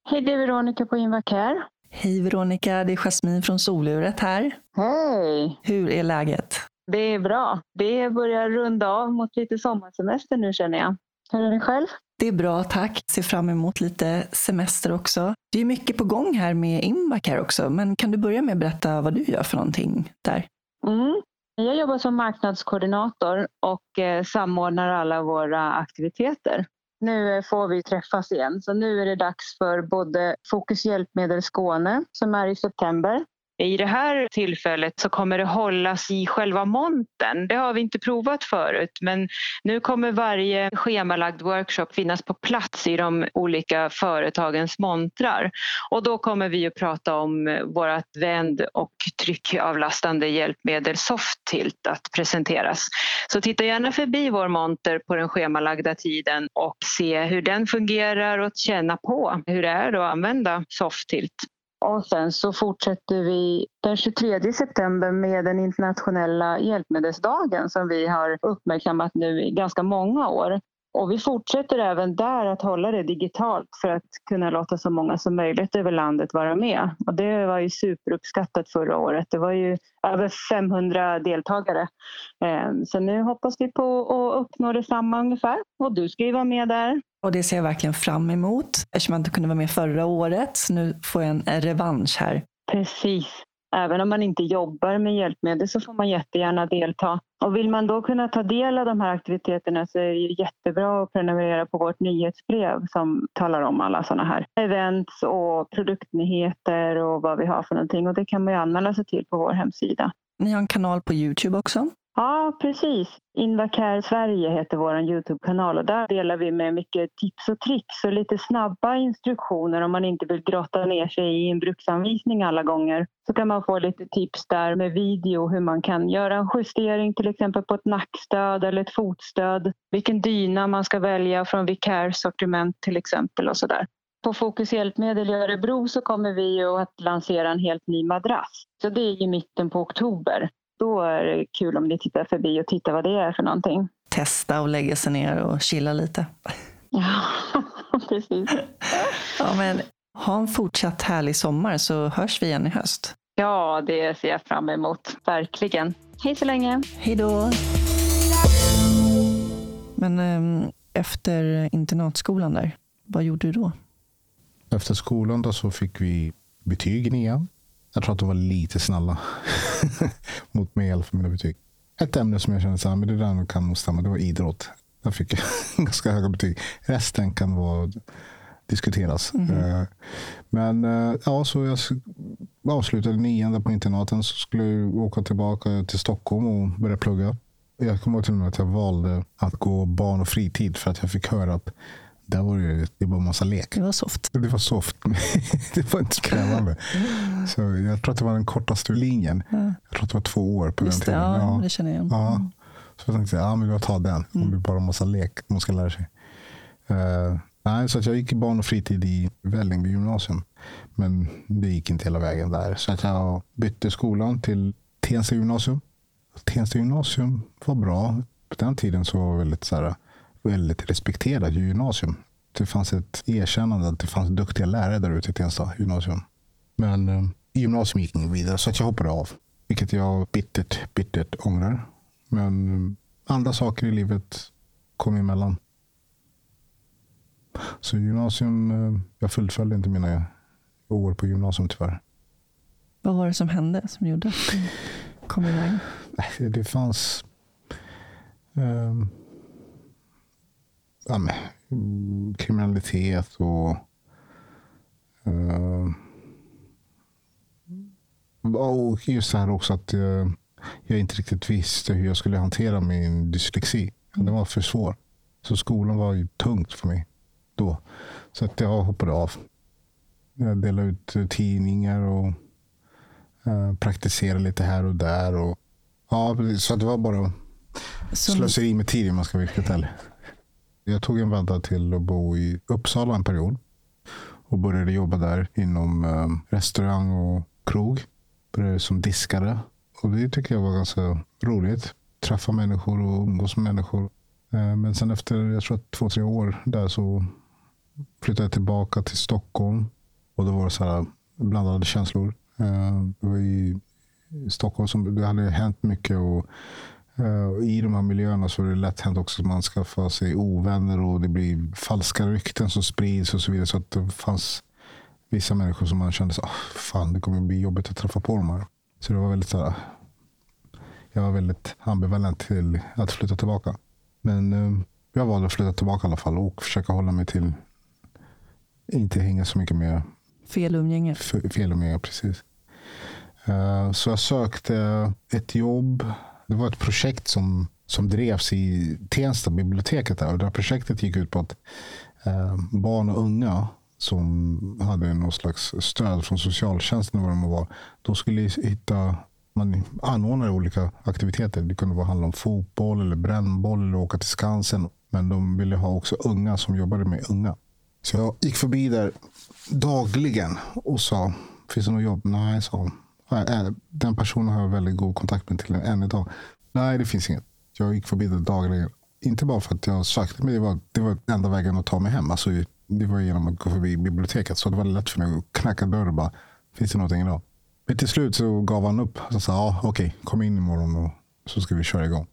Hej, det är Veronica på Invacare. Hej Veronica, det är Jasmine från Soluret här. Hej! Hur är läget? Det är bra. Det börjar runda av mot lite sommarsemester nu känner jag. Hur är det själv? Det är bra, tack. Ser fram emot lite semester också. Det är mycket på gång här med Invacare också, men kan du börja med att berätta vad du gör för någonting där? Mm. Jag jobbar som marknadskoordinator och eh, samordnar alla våra aktiviteter. Nu eh, får vi träffas igen, så nu är det dags för både Fokus hjälpmedel Skåne som är i september i det här tillfället så kommer det hållas i själva montern. Det har vi inte provat förut men nu kommer varje schemalagd workshop finnas på plats i de olika företagens montrar. Och då kommer vi att prata om vårt vänd och tryckavlastande hjälpmedel Softilt att presenteras. Så titta gärna förbi vår monter på den schemalagda tiden och se hur den fungerar och känna på hur det är att använda Softilt. Och sen så fortsätter vi den 23 september med den internationella hjälpmedelsdagen som vi har uppmärksammat nu i ganska många år. Och vi fortsätter även där att hålla det digitalt för att kunna låta så många som möjligt över landet vara med. Och det var ju superuppskattat förra året. Det var ju över 500 deltagare. Ehm, så nu hoppas vi på att uppnå detsamma ungefär. Och du ska ju vara med där. Och det ser jag verkligen fram emot eftersom jag inte kunde vara med förra året. Så nu får jag en revansch här. Precis. Även om man inte jobbar med hjälpmedel så får man jättegärna delta. Och vill man då kunna ta del av de här aktiviteterna så är det jättebra att prenumerera på vårt nyhetsbrev som talar om alla sådana här events och produktnyheter och vad vi har för någonting. Och det kan man ju anmäla sig till på vår hemsida. Ni har en kanal på Youtube också? Ja, precis. Invacare Sverige heter vår Youtube-kanal och där delar vi med mycket tips och tricks och lite snabba instruktioner om man inte vill grotta ner sig i en bruksanvisning alla gånger. Så kan man få lite tips där med video hur man kan göra en justering till exempel på ett nackstöd eller ett fotstöd. Vilken dyna man ska välja från Vicare sortiment till exempel och sådär. På Fokus Hjälpmedel i Örebro så kommer vi att lansera en helt ny madrass. Så det är i mitten på oktober då är det kul om ni tittar förbi och tittar vad det är för någonting. Testa och lägga sig ner och chilla lite. Ja, precis. Ja, men ha en fortsatt härlig sommar så hörs vi igen i höst. Ja, det ser jag fram emot. Verkligen. Hej så länge. Hej då. Men ähm, efter internatskolan där, vad gjorde du då? Efter skolan då så fick vi betyg i nian. Jag tror att de var lite snälla mot mig i alla fall mina betyg. Ett ämne som jag kände att det där kan nog stämma. Det var idrott. Jag fick ganska höga betyg. Resten kan vara diskuteras. Mm -hmm. Men eh, ja, så jag avslutade nian på internaten. Så skulle jag åka tillbaka till Stockholm och börja plugga. Jag kommer ihåg till och med att jag valde att gå barn och fritid för att jag fick höra att där var det, det var massa lek. Det var soft. Det var soft. det var inte krävande. Så jag tror att det var den kortaste linjen. Ja. Jag tror att det var två år på Just den tiden. Det, ja, ja, det känner jag igen. Ja. Så jag tänkte, ja men jag tar den. Om mm. det bara massa lek man ska lära sig. Uh, nej, så att jag gick i barn och fritid i Vällingby gymnasium. Men det gick inte hela vägen där. Så att jag bytte skolan till Tensta gymnasium. Tensta gymnasium var bra. På den tiden så var det väldigt så här, väldigt respekterad gymnasium. Det fanns ett erkännande att det fanns duktiga lärare där ute i Tensta gymnasium. Men eh, gymnasium gick inte vidare så att jag hoppade av. Vilket jag bittert, bittert ångrar. Men andra saker i livet kom emellan. Så gymnasium, eh, jag fullföljde inte mina år på gymnasium tyvärr. Vad var det som hände som gjorde att du kom iväg? Det fanns um, ja, men, kriminalitet och uh, och just det här också att uh, jag inte riktigt visste hur jag skulle hantera min dyslexi. Den var för svår. Så skolan var ju tungt för mig då. Så att jag hoppade av. Jag delade ut tidningar och uh, praktiserade lite här och där. Och, ja, så det var bara så... slöseri med tid om man ska vara riktigt ärlig. Jag tog en vända till att bo i Uppsala en period. Och började jobba där inom ehm, restaurang och krog. Började som diskare. Och det tycker jag var ganska roligt. Träffa människor och umgås med människor. Eh, men sen efter jag tror två, tre år där så flyttade jag tillbaka till Stockholm. Och då var det så här blandade känslor. Eh, det var i Stockholm som det hade hänt mycket. och Uh, I de här miljöerna så är det lätt hänt också att man skaffar sig ovänner och det blir falska rykten som sprids och så vidare. Så att det fanns vissa människor som man kände så oh, fan det kommer bli jobbigt att träffa på de här. Så det var väldigt så här, jag var väldigt ambivalent till att flytta tillbaka. Men uh, jag valde att flytta tillbaka i alla fall och försöka hålla mig till inte hänga så mycket med fel umgänge. Fel umgänge, precis. Uh, så jag sökte ett jobb det var ett projekt som, som drevs i Tensta biblioteket. Där. Och det här projektet gick ut på att eh, barn och unga som hade någon slags stöd från socialtjänsten, vad de var, de skulle hitta man anordnade olika aktiviteter. Det kunde handla om fotboll, eller brännboll eller åka till Skansen. Men de ville ha också unga som jobbade med unga. Så jag gick förbi där dagligen och sa, finns det något jobb? Nej, sa hon. Eh, den personen har jag väldigt god kontakt med till än idag. Nej, det finns inget. Jag gick förbi det dagligen. Inte bara för att jag sökte, men det var, det var enda vägen att ta mig hem. Alltså, det var genom att gå förbi biblioteket. Så det var lätt för mig att knacka dörr och bara, finns det någonting idag? Men till slut så gav han upp. Han sa, ja, okej, kom in imorgon och så ska vi köra igång.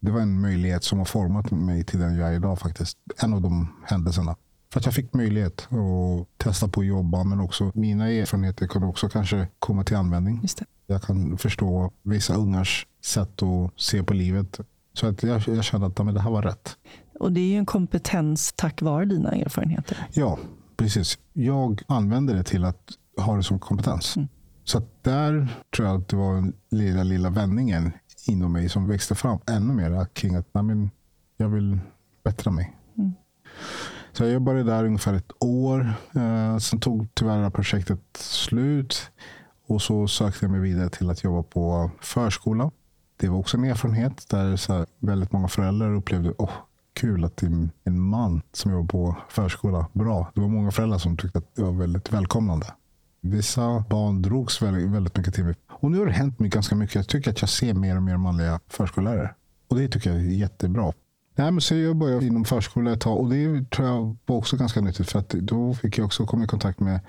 Det var en möjlighet som har format mig till den jag är idag faktiskt. En av de händelserna. För att jag fick möjlighet att testa på att jobba, men också mina erfarenheter kunde också kanske komma till användning. Jag kan förstå vissa ungars sätt att se på livet. Så att jag, jag kände att men det här var rätt. Och det är ju en kompetens tack vare dina erfarenheter. Ja, precis. Jag använde det till att ha det som kompetens. Mm. Så där tror jag att det var den lilla, lilla vändningen inom mig som växte fram ännu mer kring att nej, men jag vill bättra mig. Mm. Så jag jobbade där ungefär ett år. Eh, sen tog tyvärr det här projektet slut. Och så sökte jag mig vidare till att jobba på förskola. Det var också en erfarenhet där så väldigt många föräldrar upplevde oh, kul att det är en man som jobbar på förskola. Bra. Det var många föräldrar som tyckte att det var väldigt välkomnande. Vissa barn drogs väldigt, väldigt mycket till mig. Och nu har det hänt mig ganska mycket. Jag tycker att jag ser mer och mer manliga förskollärare. Och det tycker jag är jättebra. Nej, men så jag började inom förskola ett tag och det tror jag var också ganska nyttigt. För att då fick jag också komma i kontakt med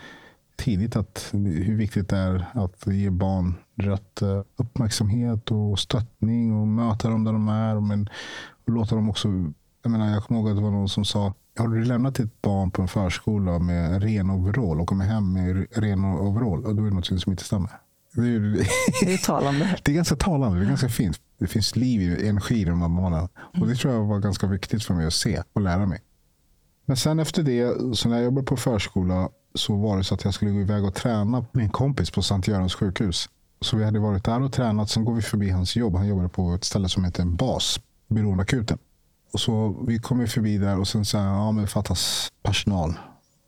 tidigt att hur viktigt det är att ge barn rätt eh, uppmärksamhet och stöttning och möta dem där de är. Men och låta dem också, jag, menar, jag kommer ihåg att det var någon som sa har du lämnat ditt barn på en förskola med ren overall och kommer hem med ren overall, och då är det något som inte stämmer. Det är, talande. Det är ganska talande. Det är ganska fint. Det finns liv och energi i de här barnen. Och det tror jag var ganska viktigt för mig att se och lära mig. Men sen efter det, så när jag jobbade på förskola så var det så att jag skulle gå iväg och träna med en kompis på Sankt Görans sjukhus. Så vi hade varit där och tränat. Sen går vi förbi hans jobb. Han jobbade på ett ställe som heter BAS, Beroendeakuten. Och så vi kommer förbi där och sen säger ja men det fattas personal.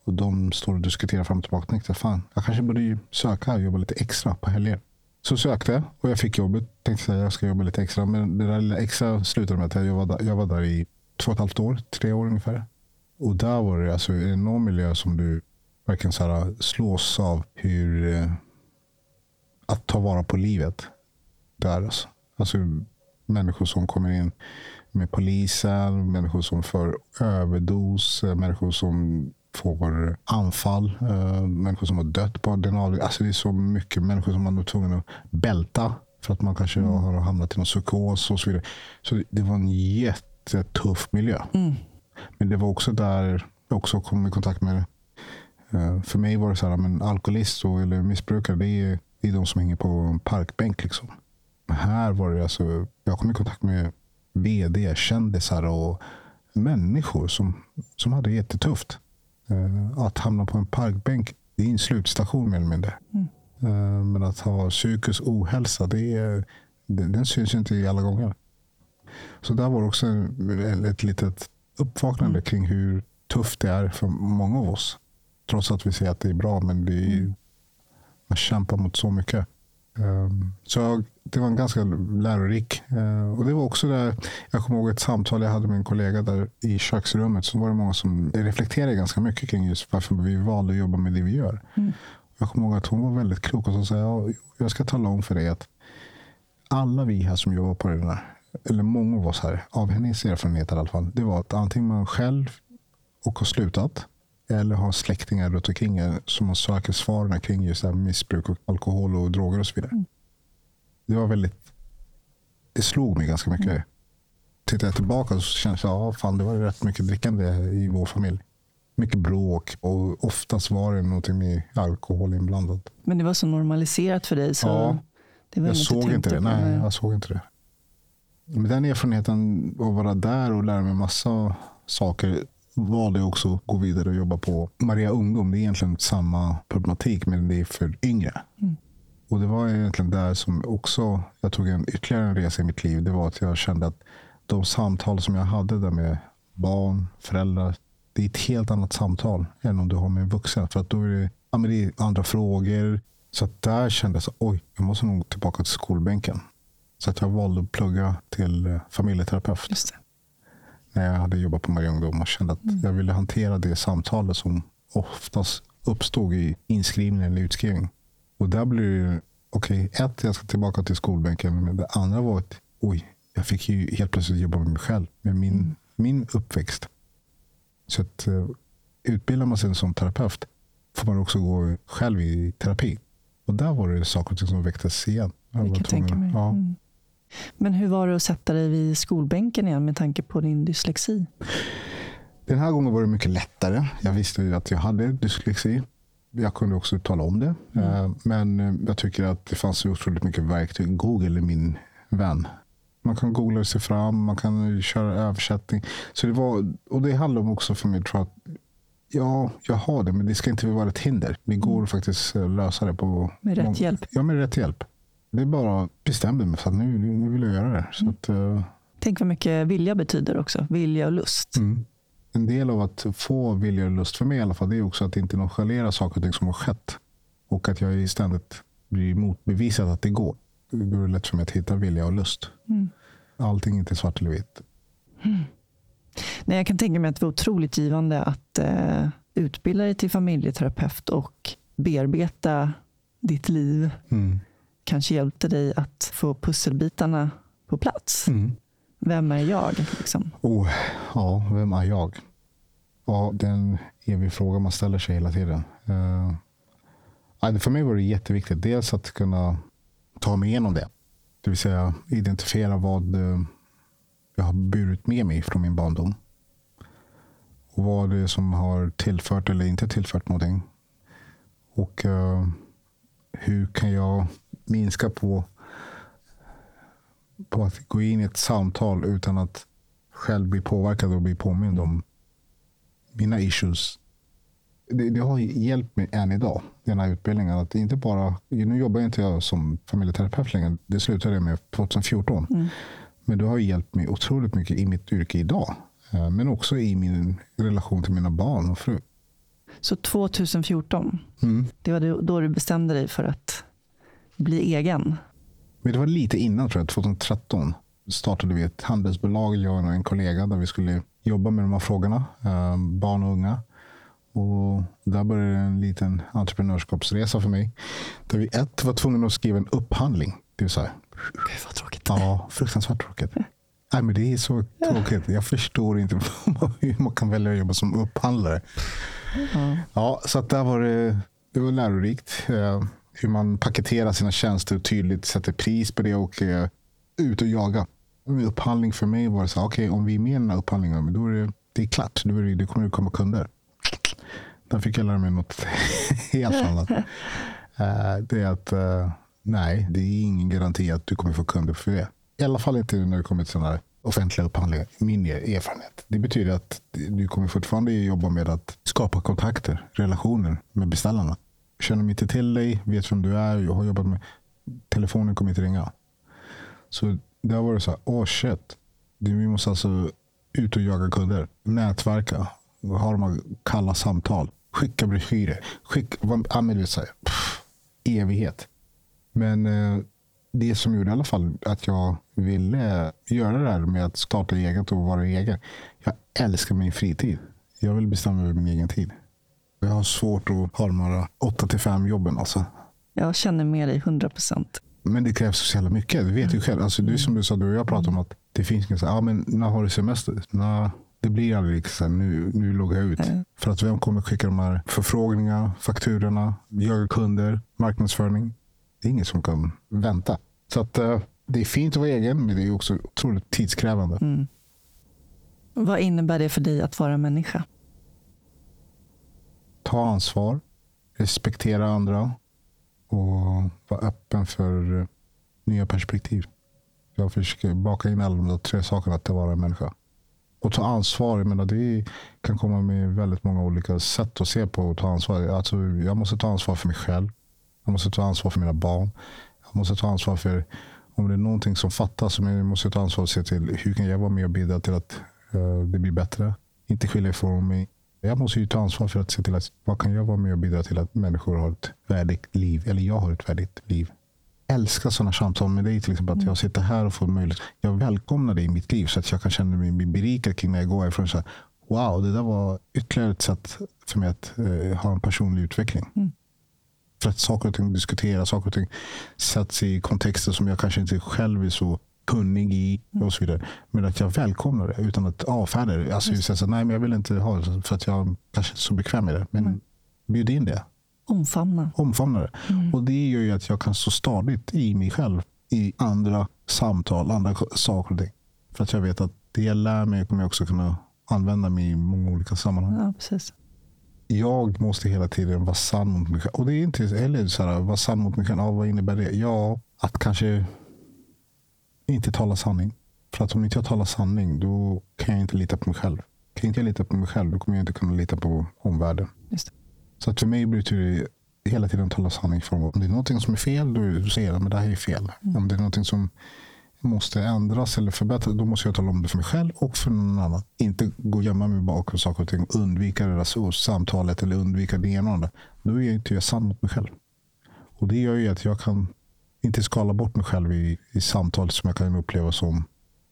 Och de står och diskuterar fram och tillbaka. Jag tänkte, fan, jag kanske borde söka och jobba lite extra på helger. Så sökte jag och jag fick jobbet. Tänkte att jag ska jobba lite extra. Men det där lilla extra slutade med att jag var, där, jag var där i två och ett halvt år, tre år ungefär. Och där var det alltså en enorm miljö som du verkligen så här äh, slås av hur eh, att ta vara på livet. Där alltså. alltså människor som kommer in med polisen, människor som får överdos, äh, människor som får anfall. Uh, människor som har dött på adrenalin. Alltså det är så mycket människor som man är tvungen att bälta för att man kanske mm. har hamnat i någon psykos och så vidare. Så det var en jättetuff miljö. Mm. Men det var också där jag också kom i kontakt med uh, För mig var det så här, men alkoholist och, eller missbrukare, det är, det är de som hänger på en parkbänk. Liksom. Här var det alltså, jag kom i kontakt med vd, kändisar och människor som, som hade det jättetufft. Uh, att hamna på en parkbänk, det är en slutstation mer eller mindre. Mm. Uh, men att ha psykisk ohälsa, det är, den syns inte i alla gånger. Så där var också ett, ett litet uppvaknande mm. kring hur tufft det är för många av oss. Trots att vi säger att det är bra, men det är, mm. man kämpar mot så mycket. Um, så det var en ganska lärorik. Uh, och det var också där, jag kommer ihåg ett samtal jag hade med en kollega där i köksrummet. Så var det många som reflekterade ganska mycket kring just varför vi valde att jobba med det vi gör. Mm. Jag kommer ihåg att hon var väldigt klok och sa ja, jag ska tala om för dig att alla vi här som jobbar på det där, eller många av oss här, av hennes erfarenhet i alla fall, det var att antingen man själv och har slutat eller har släktingar runt omkring er som man söker svaren kring just här missbruk, och alkohol och droger och så vidare. Mm. Det var väldigt, det slog mig ganska mycket. Mm. Tittar jag tillbaka så känns det, ja fan det var rätt mycket drickande i vår familj. Mycket bråk och oftast var det någonting med alkohol inblandat. Men det var så normaliserat för dig? Så ja, det var jag såg inte det. Nej, jag såg inte det. Med den erfarenheten att vara där och lära mig massa saker valde jag också att gå vidare och jobba på Maria Ungdom. Det är egentligen samma problematik men det är för yngre. Mm. Och Det var egentligen där som också jag tog en ytterligare en resa i mitt liv. Det var att jag kände att de samtal som jag hade där med barn, föräldrar. Det är ett helt annat samtal än om du har med en vuxen. För att då är det, ja, men det är andra frågor. Så att där kände jag att jag måste nog tillbaka till skolbänken. Så att jag valde att plugga till eh, familjeterapeut. Just det när jag hade jobbat på Maria Ungdom och kände att mm. jag ville hantera det samtalet som oftast uppstod i inskrivning eller utskrivning. Och där blir det, okej, okay, ett, jag ska tillbaka till skolbänken, men det andra var att, oj, jag fick ju helt plötsligt jobba med mig själv, med min, mm. min uppväxt. Så att uh, utbildar man sig som terapeut får man också gå själv i terapi. Och där var det saker som väcktes igen. Jag kan tänka mig. Ja. Mm. Men hur var det att sätta dig vid skolbänken igen med tanke på din dyslexi? Den här gången var det mycket lättare. Jag visste ju att jag hade dyslexi. Jag kunde också tala om det. Mm. Eh, men eh, jag tycker att det fanns otroligt mycket verktyg. Google är min vän. Man kan googla sig fram, man kan köra översättning. Så det var, och det handlar också för mig, tror jag, att Ja, jag har det, men det ska inte vara ett hinder. Det går mm. faktiskt att lösa det på... Med rätt hjälp? Ja, med rätt hjälp. Det är bara bestämde mig för att nu, nu vill jag göra det. Så att, uh... Tänk vad mycket vilja betyder också. Vilja och lust. Mm. En del av att få vilja och lust, för mig i alla fall, det är också att inte nonchalera saker och ting som har skett. Och att jag ständigt blir motbevisad att det går. Det är lätt för mig att hitta vilja och lust. Mm. Allting är inte svart eller vitt. Mm. Nej, jag kan tänka mig att det var otroligt givande att eh, utbilda dig till familjeterapeut och bearbeta ditt liv. Mm kanske hjälpte dig att få pusselbitarna på plats. Mm. Vem är jag? Liksom? Oh, ja, vem är jag? Ja, det är en evig fråga man ställer sig hela tiden. Uh, för mig var det jätteviktigt. Dels att kunna ta mig igenom det. Det vill säga identifiera vad uh, jag har burit med mig från min barndom. Och vad det är som har tillfört eller inte tillfört någonting. Och uh, hur kan jag minska på, på att gå in i ett samtal utan att själv bli påverkad och bli påmind om mina issues. Det, det har hjälpt mig än idag, den här utbildningen. Att inte bara, nu jobbar inte jag som familjeterapeut längre. Det slutade jag med 2014. Mm. Men det har hjälpt mig otroligt mycket i mitt yrke idag. Eh, men också i min relation till mina barn och fru. Så 2014, mm. det var då du bestämde dig för att bli egen? Men det var lite innan, tror jag, 2013 startade vi ett handelsbolag, jag och en kollega, där vi skulle jobba med de här frågorna, eh, barn och unga. Och där började en liten entreprenörskapsresa för mig. Där vi ett var tvungna att skriva en upphandling. Det så här. Gud vad tråkigt. Ja, fruktansvärt tråkigt. Nej, men det är så tråkigt. Jag förstår inte hur man kan välja att jobba som upphandlare. Ja. ja, så att där var det, det var lärorikt. Hur man paketerar sina tjänster och tydligt sätter pris på det och eh, ut och jaga. Upphandling för mig var det så här, okej okay, om vi är med i den här upphandlingen, då är det, det är klart. Då, är det, då kommer det komma kunder. Där fick jag lära mig något helt annat. Eh, det är att eh, nej, det är ingen garanti att du kommer få kunder för det. I alla fall inte när det kommer till sådana här offentliga upphandlingar. Min erfarenhet. Det betyder att du kommer fortfarande jobba med att skapa kontakter, relationer med beställarna. Känner mig inte till dig, vet vem du är, jag har jobbat med. Telefonen kommer inte ringa. Så där var det så här, oh shit. Vi måste alltså ut och jaga kunder. Nätverka. Ha de här kalla samtal. Skicka broschyrer. Skicka, använder sig. Evighet. Men eh, det som gjorde i alla fall att jag ville göra det här med att starta eget och vara egen. Jag älskar min fritid. Jag vill bestämma över min egen tid. Jag har svårt att ha de här 8 till 5 jobben. Alltså. Jag känner med dig 100 procent. Men det krävs så jävla mycket. Du vet ju mm. själv. Alltså, det är som du sa, du och jag pratade om att det finns ingen så ah, men när har du semester? När, det blir aldrig så nu, nu loggar jag ut. Mm. För att vem kommer skicka de här förfrågningarna, fakturorna, jaga kunder, marknadsföring? Det är ingen som kan vänta. Så att, uh, det är fint att vara egen, men det är också otroligt tidskrävande. Mm. Vad innebär det för dig att vara människa? Ta ansvar, respektera andra och vara öppen för nya perspektiv. Jag försöker baka in alla de tre sakerna till att vara en människa. Och ta ansvar, jag menar, det kan komma med väldigt många olika sätt att se på att ta ansvar. Alltså, jag måste ta ansvar för mig själv. Jag måste ta ansvar för mina barn. Jag måste ta ansvar för om det är någonting som fattas. Jag måste ta ansvar och se till hur kan jag vara med och bidra till att uh, det blir bättre. Inte skilja ifrån mig. Jag måste ju ta ansvar för att se till att vad kan jag vara med och bidra till att människor har ett värdigt liv. Eller jag har ett värdigt liv. Jag älskar sådana samtal med dig. Till exempel att jag sitter här och får möjlighet. Jag välkomnar dig i mitt liv så att jag kan känna mig berikad kring när jag går härifrån. Så här, wow, det där var ytterligare ett sätt för mig att uh, ha en personlig utveckling. Mm. För att saker och ting diskuteras, saker och ting sätts i kontexter som jag kanske inte själv är så kunnig i och så vidare. Men att jag välkomnar det utan att avfärda det. Alltså, jag, så, nej, men jag vill inte ha det för att jag kanske inte är så bekväm med det. Men mm. bjud in det. Omfamna. Omfamna det. Mm. Och det gör ju att jag kan stå stadigt i mig själv. I andra samtal, andra saker och ting. För att jag vet att det jag lär mig kommer jag också kunna använda mig i många olika sammanhang. Ja, precis jag måste hela tiden vara sann mot mig själv. Och det är inte eller så här, vara sann mot mig själv. Ja, vad innebär det? Ja, att kanske inte tala sanning. För att om inte jag talar sanning, då kan jag inte lita på mig själv. Kan inte jag lita på mig själv, då kommer jag inte kunna lita på omvärlden. Så att för mig betyder det hela tiden tala sanning. Om det är någonting som är fel, då säger jag att det här är fel. Mm. Om det är någonting som måste ändras eller förbättras, då måste jag tala om det för mig själv och för någon annan. Inte gå och gömma mig bakom saker och ting och undvika det där samtalet eller undvika det ena och det Då är jag inte jag sann mot mig själv. Och det gör ju att jag kan inte skala bort mig själv i, i samtal som jag kan uppleva som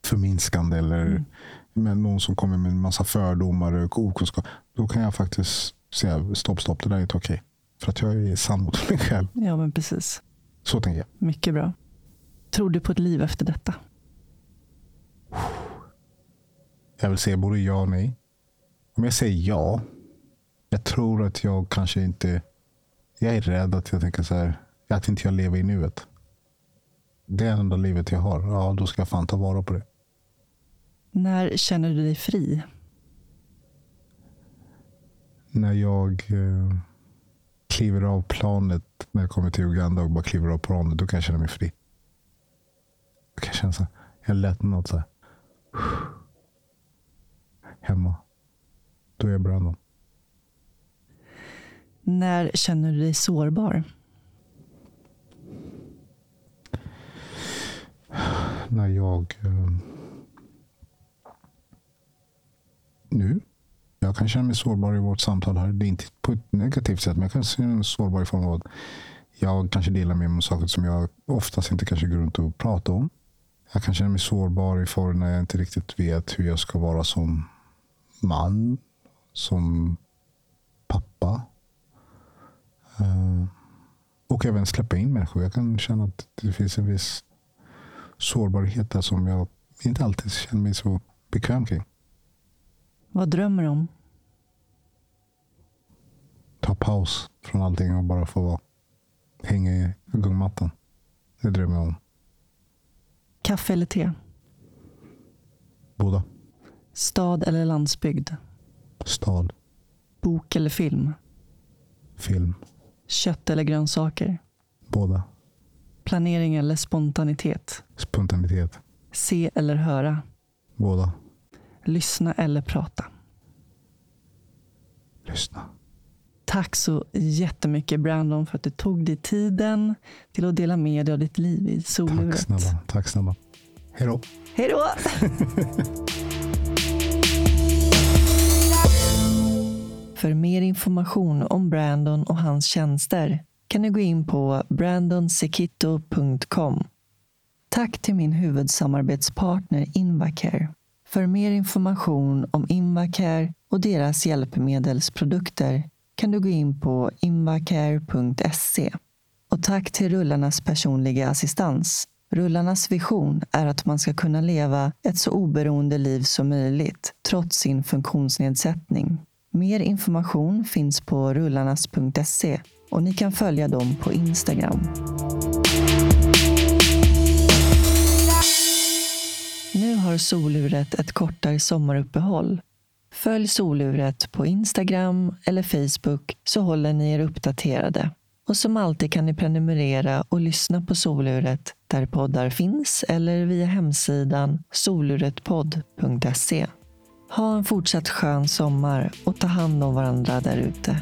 förminskande eller mm. med någon som kommer med en massa fördomar och okunskap. Då kan jag faktiskt säga stopp, stopp, det där är inte okej. För att jag är sann mot mig själv. Ja, men precis. Så tänker jag. Mycket bra. Tror du på ett liv efter detta? Jag vill säga både ja och nej. Om jag säger ja. Jag tror att jag kanske inte. Jag är rädd att jag tänker så här. Att inte jag lever i nuet. Det är enda livet jag har. Ja, då ska jag fan ta vara på det. När känner du dig fri? När jag eh, kliver av planet när jag kommer till Uganda och bara kliver av planet. Då kan jag känna mig fri. Jag kan känna så här, jag lättnad. Så här. Hemma. Då är jag bra När känner du dig sårbar? När jag... Eh, nu. Jag kan känna mig sårbar i vårt samtal här. Det är inte på ett negativt sätt, men jag kan känna mig sårbar i form av att jag kanske delar med mig om saker som jag oftast inte kanske går runt och pratar om. Jag kan känna mig sårbar i form när jag inte riktigt vet hur jag ska vara som man, som pappa. Ehm, och även släppa in människor. Jag kan känna att det finns en viss sårbarhet där som jag inte alltid känner mig så bekväm kring. Vad drömmer du om? paus från allting och bara få hänga i gungmattan. Det drömmer jag om. Kaffe eller te? Båda. Stad eller landsbygd? Stad. Bok eller film? Film. Kött eller grönsaker? Båda. Planering eller spontanitet? Spontanitet. Se eller höra? Båda. Lyssna eller prata? Lyssna. Tack så jättemycket Brandon för att du tog dig tiden till att dela med dig av ditt liv i soluret. Tack snälla. Tack snälla. Hej då. Hej då! För mer information om Brandon och hans tjänster kan du gå in på brandonsekitto.com. Tack till min huvudsamarbetspartner Invacare. För mer information om Invacare och deras hjälpmedelsprodukter kan du gå in på invacare.se. Och tack till Rullarnas personliga assistans. Rullarnas vision är att man ska kunna leva ett så oberoende liv som möjligt trots sin funktionsnedsättning. Mer information finns på rullarnas.se och ni kan följa dem på Instagram. Nu har soluret ett kortare sommaruppehåll. Följ soluret på Instagram eller Facebook så håller ni er uppdaterade. Och som alltid kan ni prenumerera och lyssna på soluret där poddar finns eller via hemsidan soluretpodd.se. Ha en fortsatt skön sommar och ta hand om varandra där ute.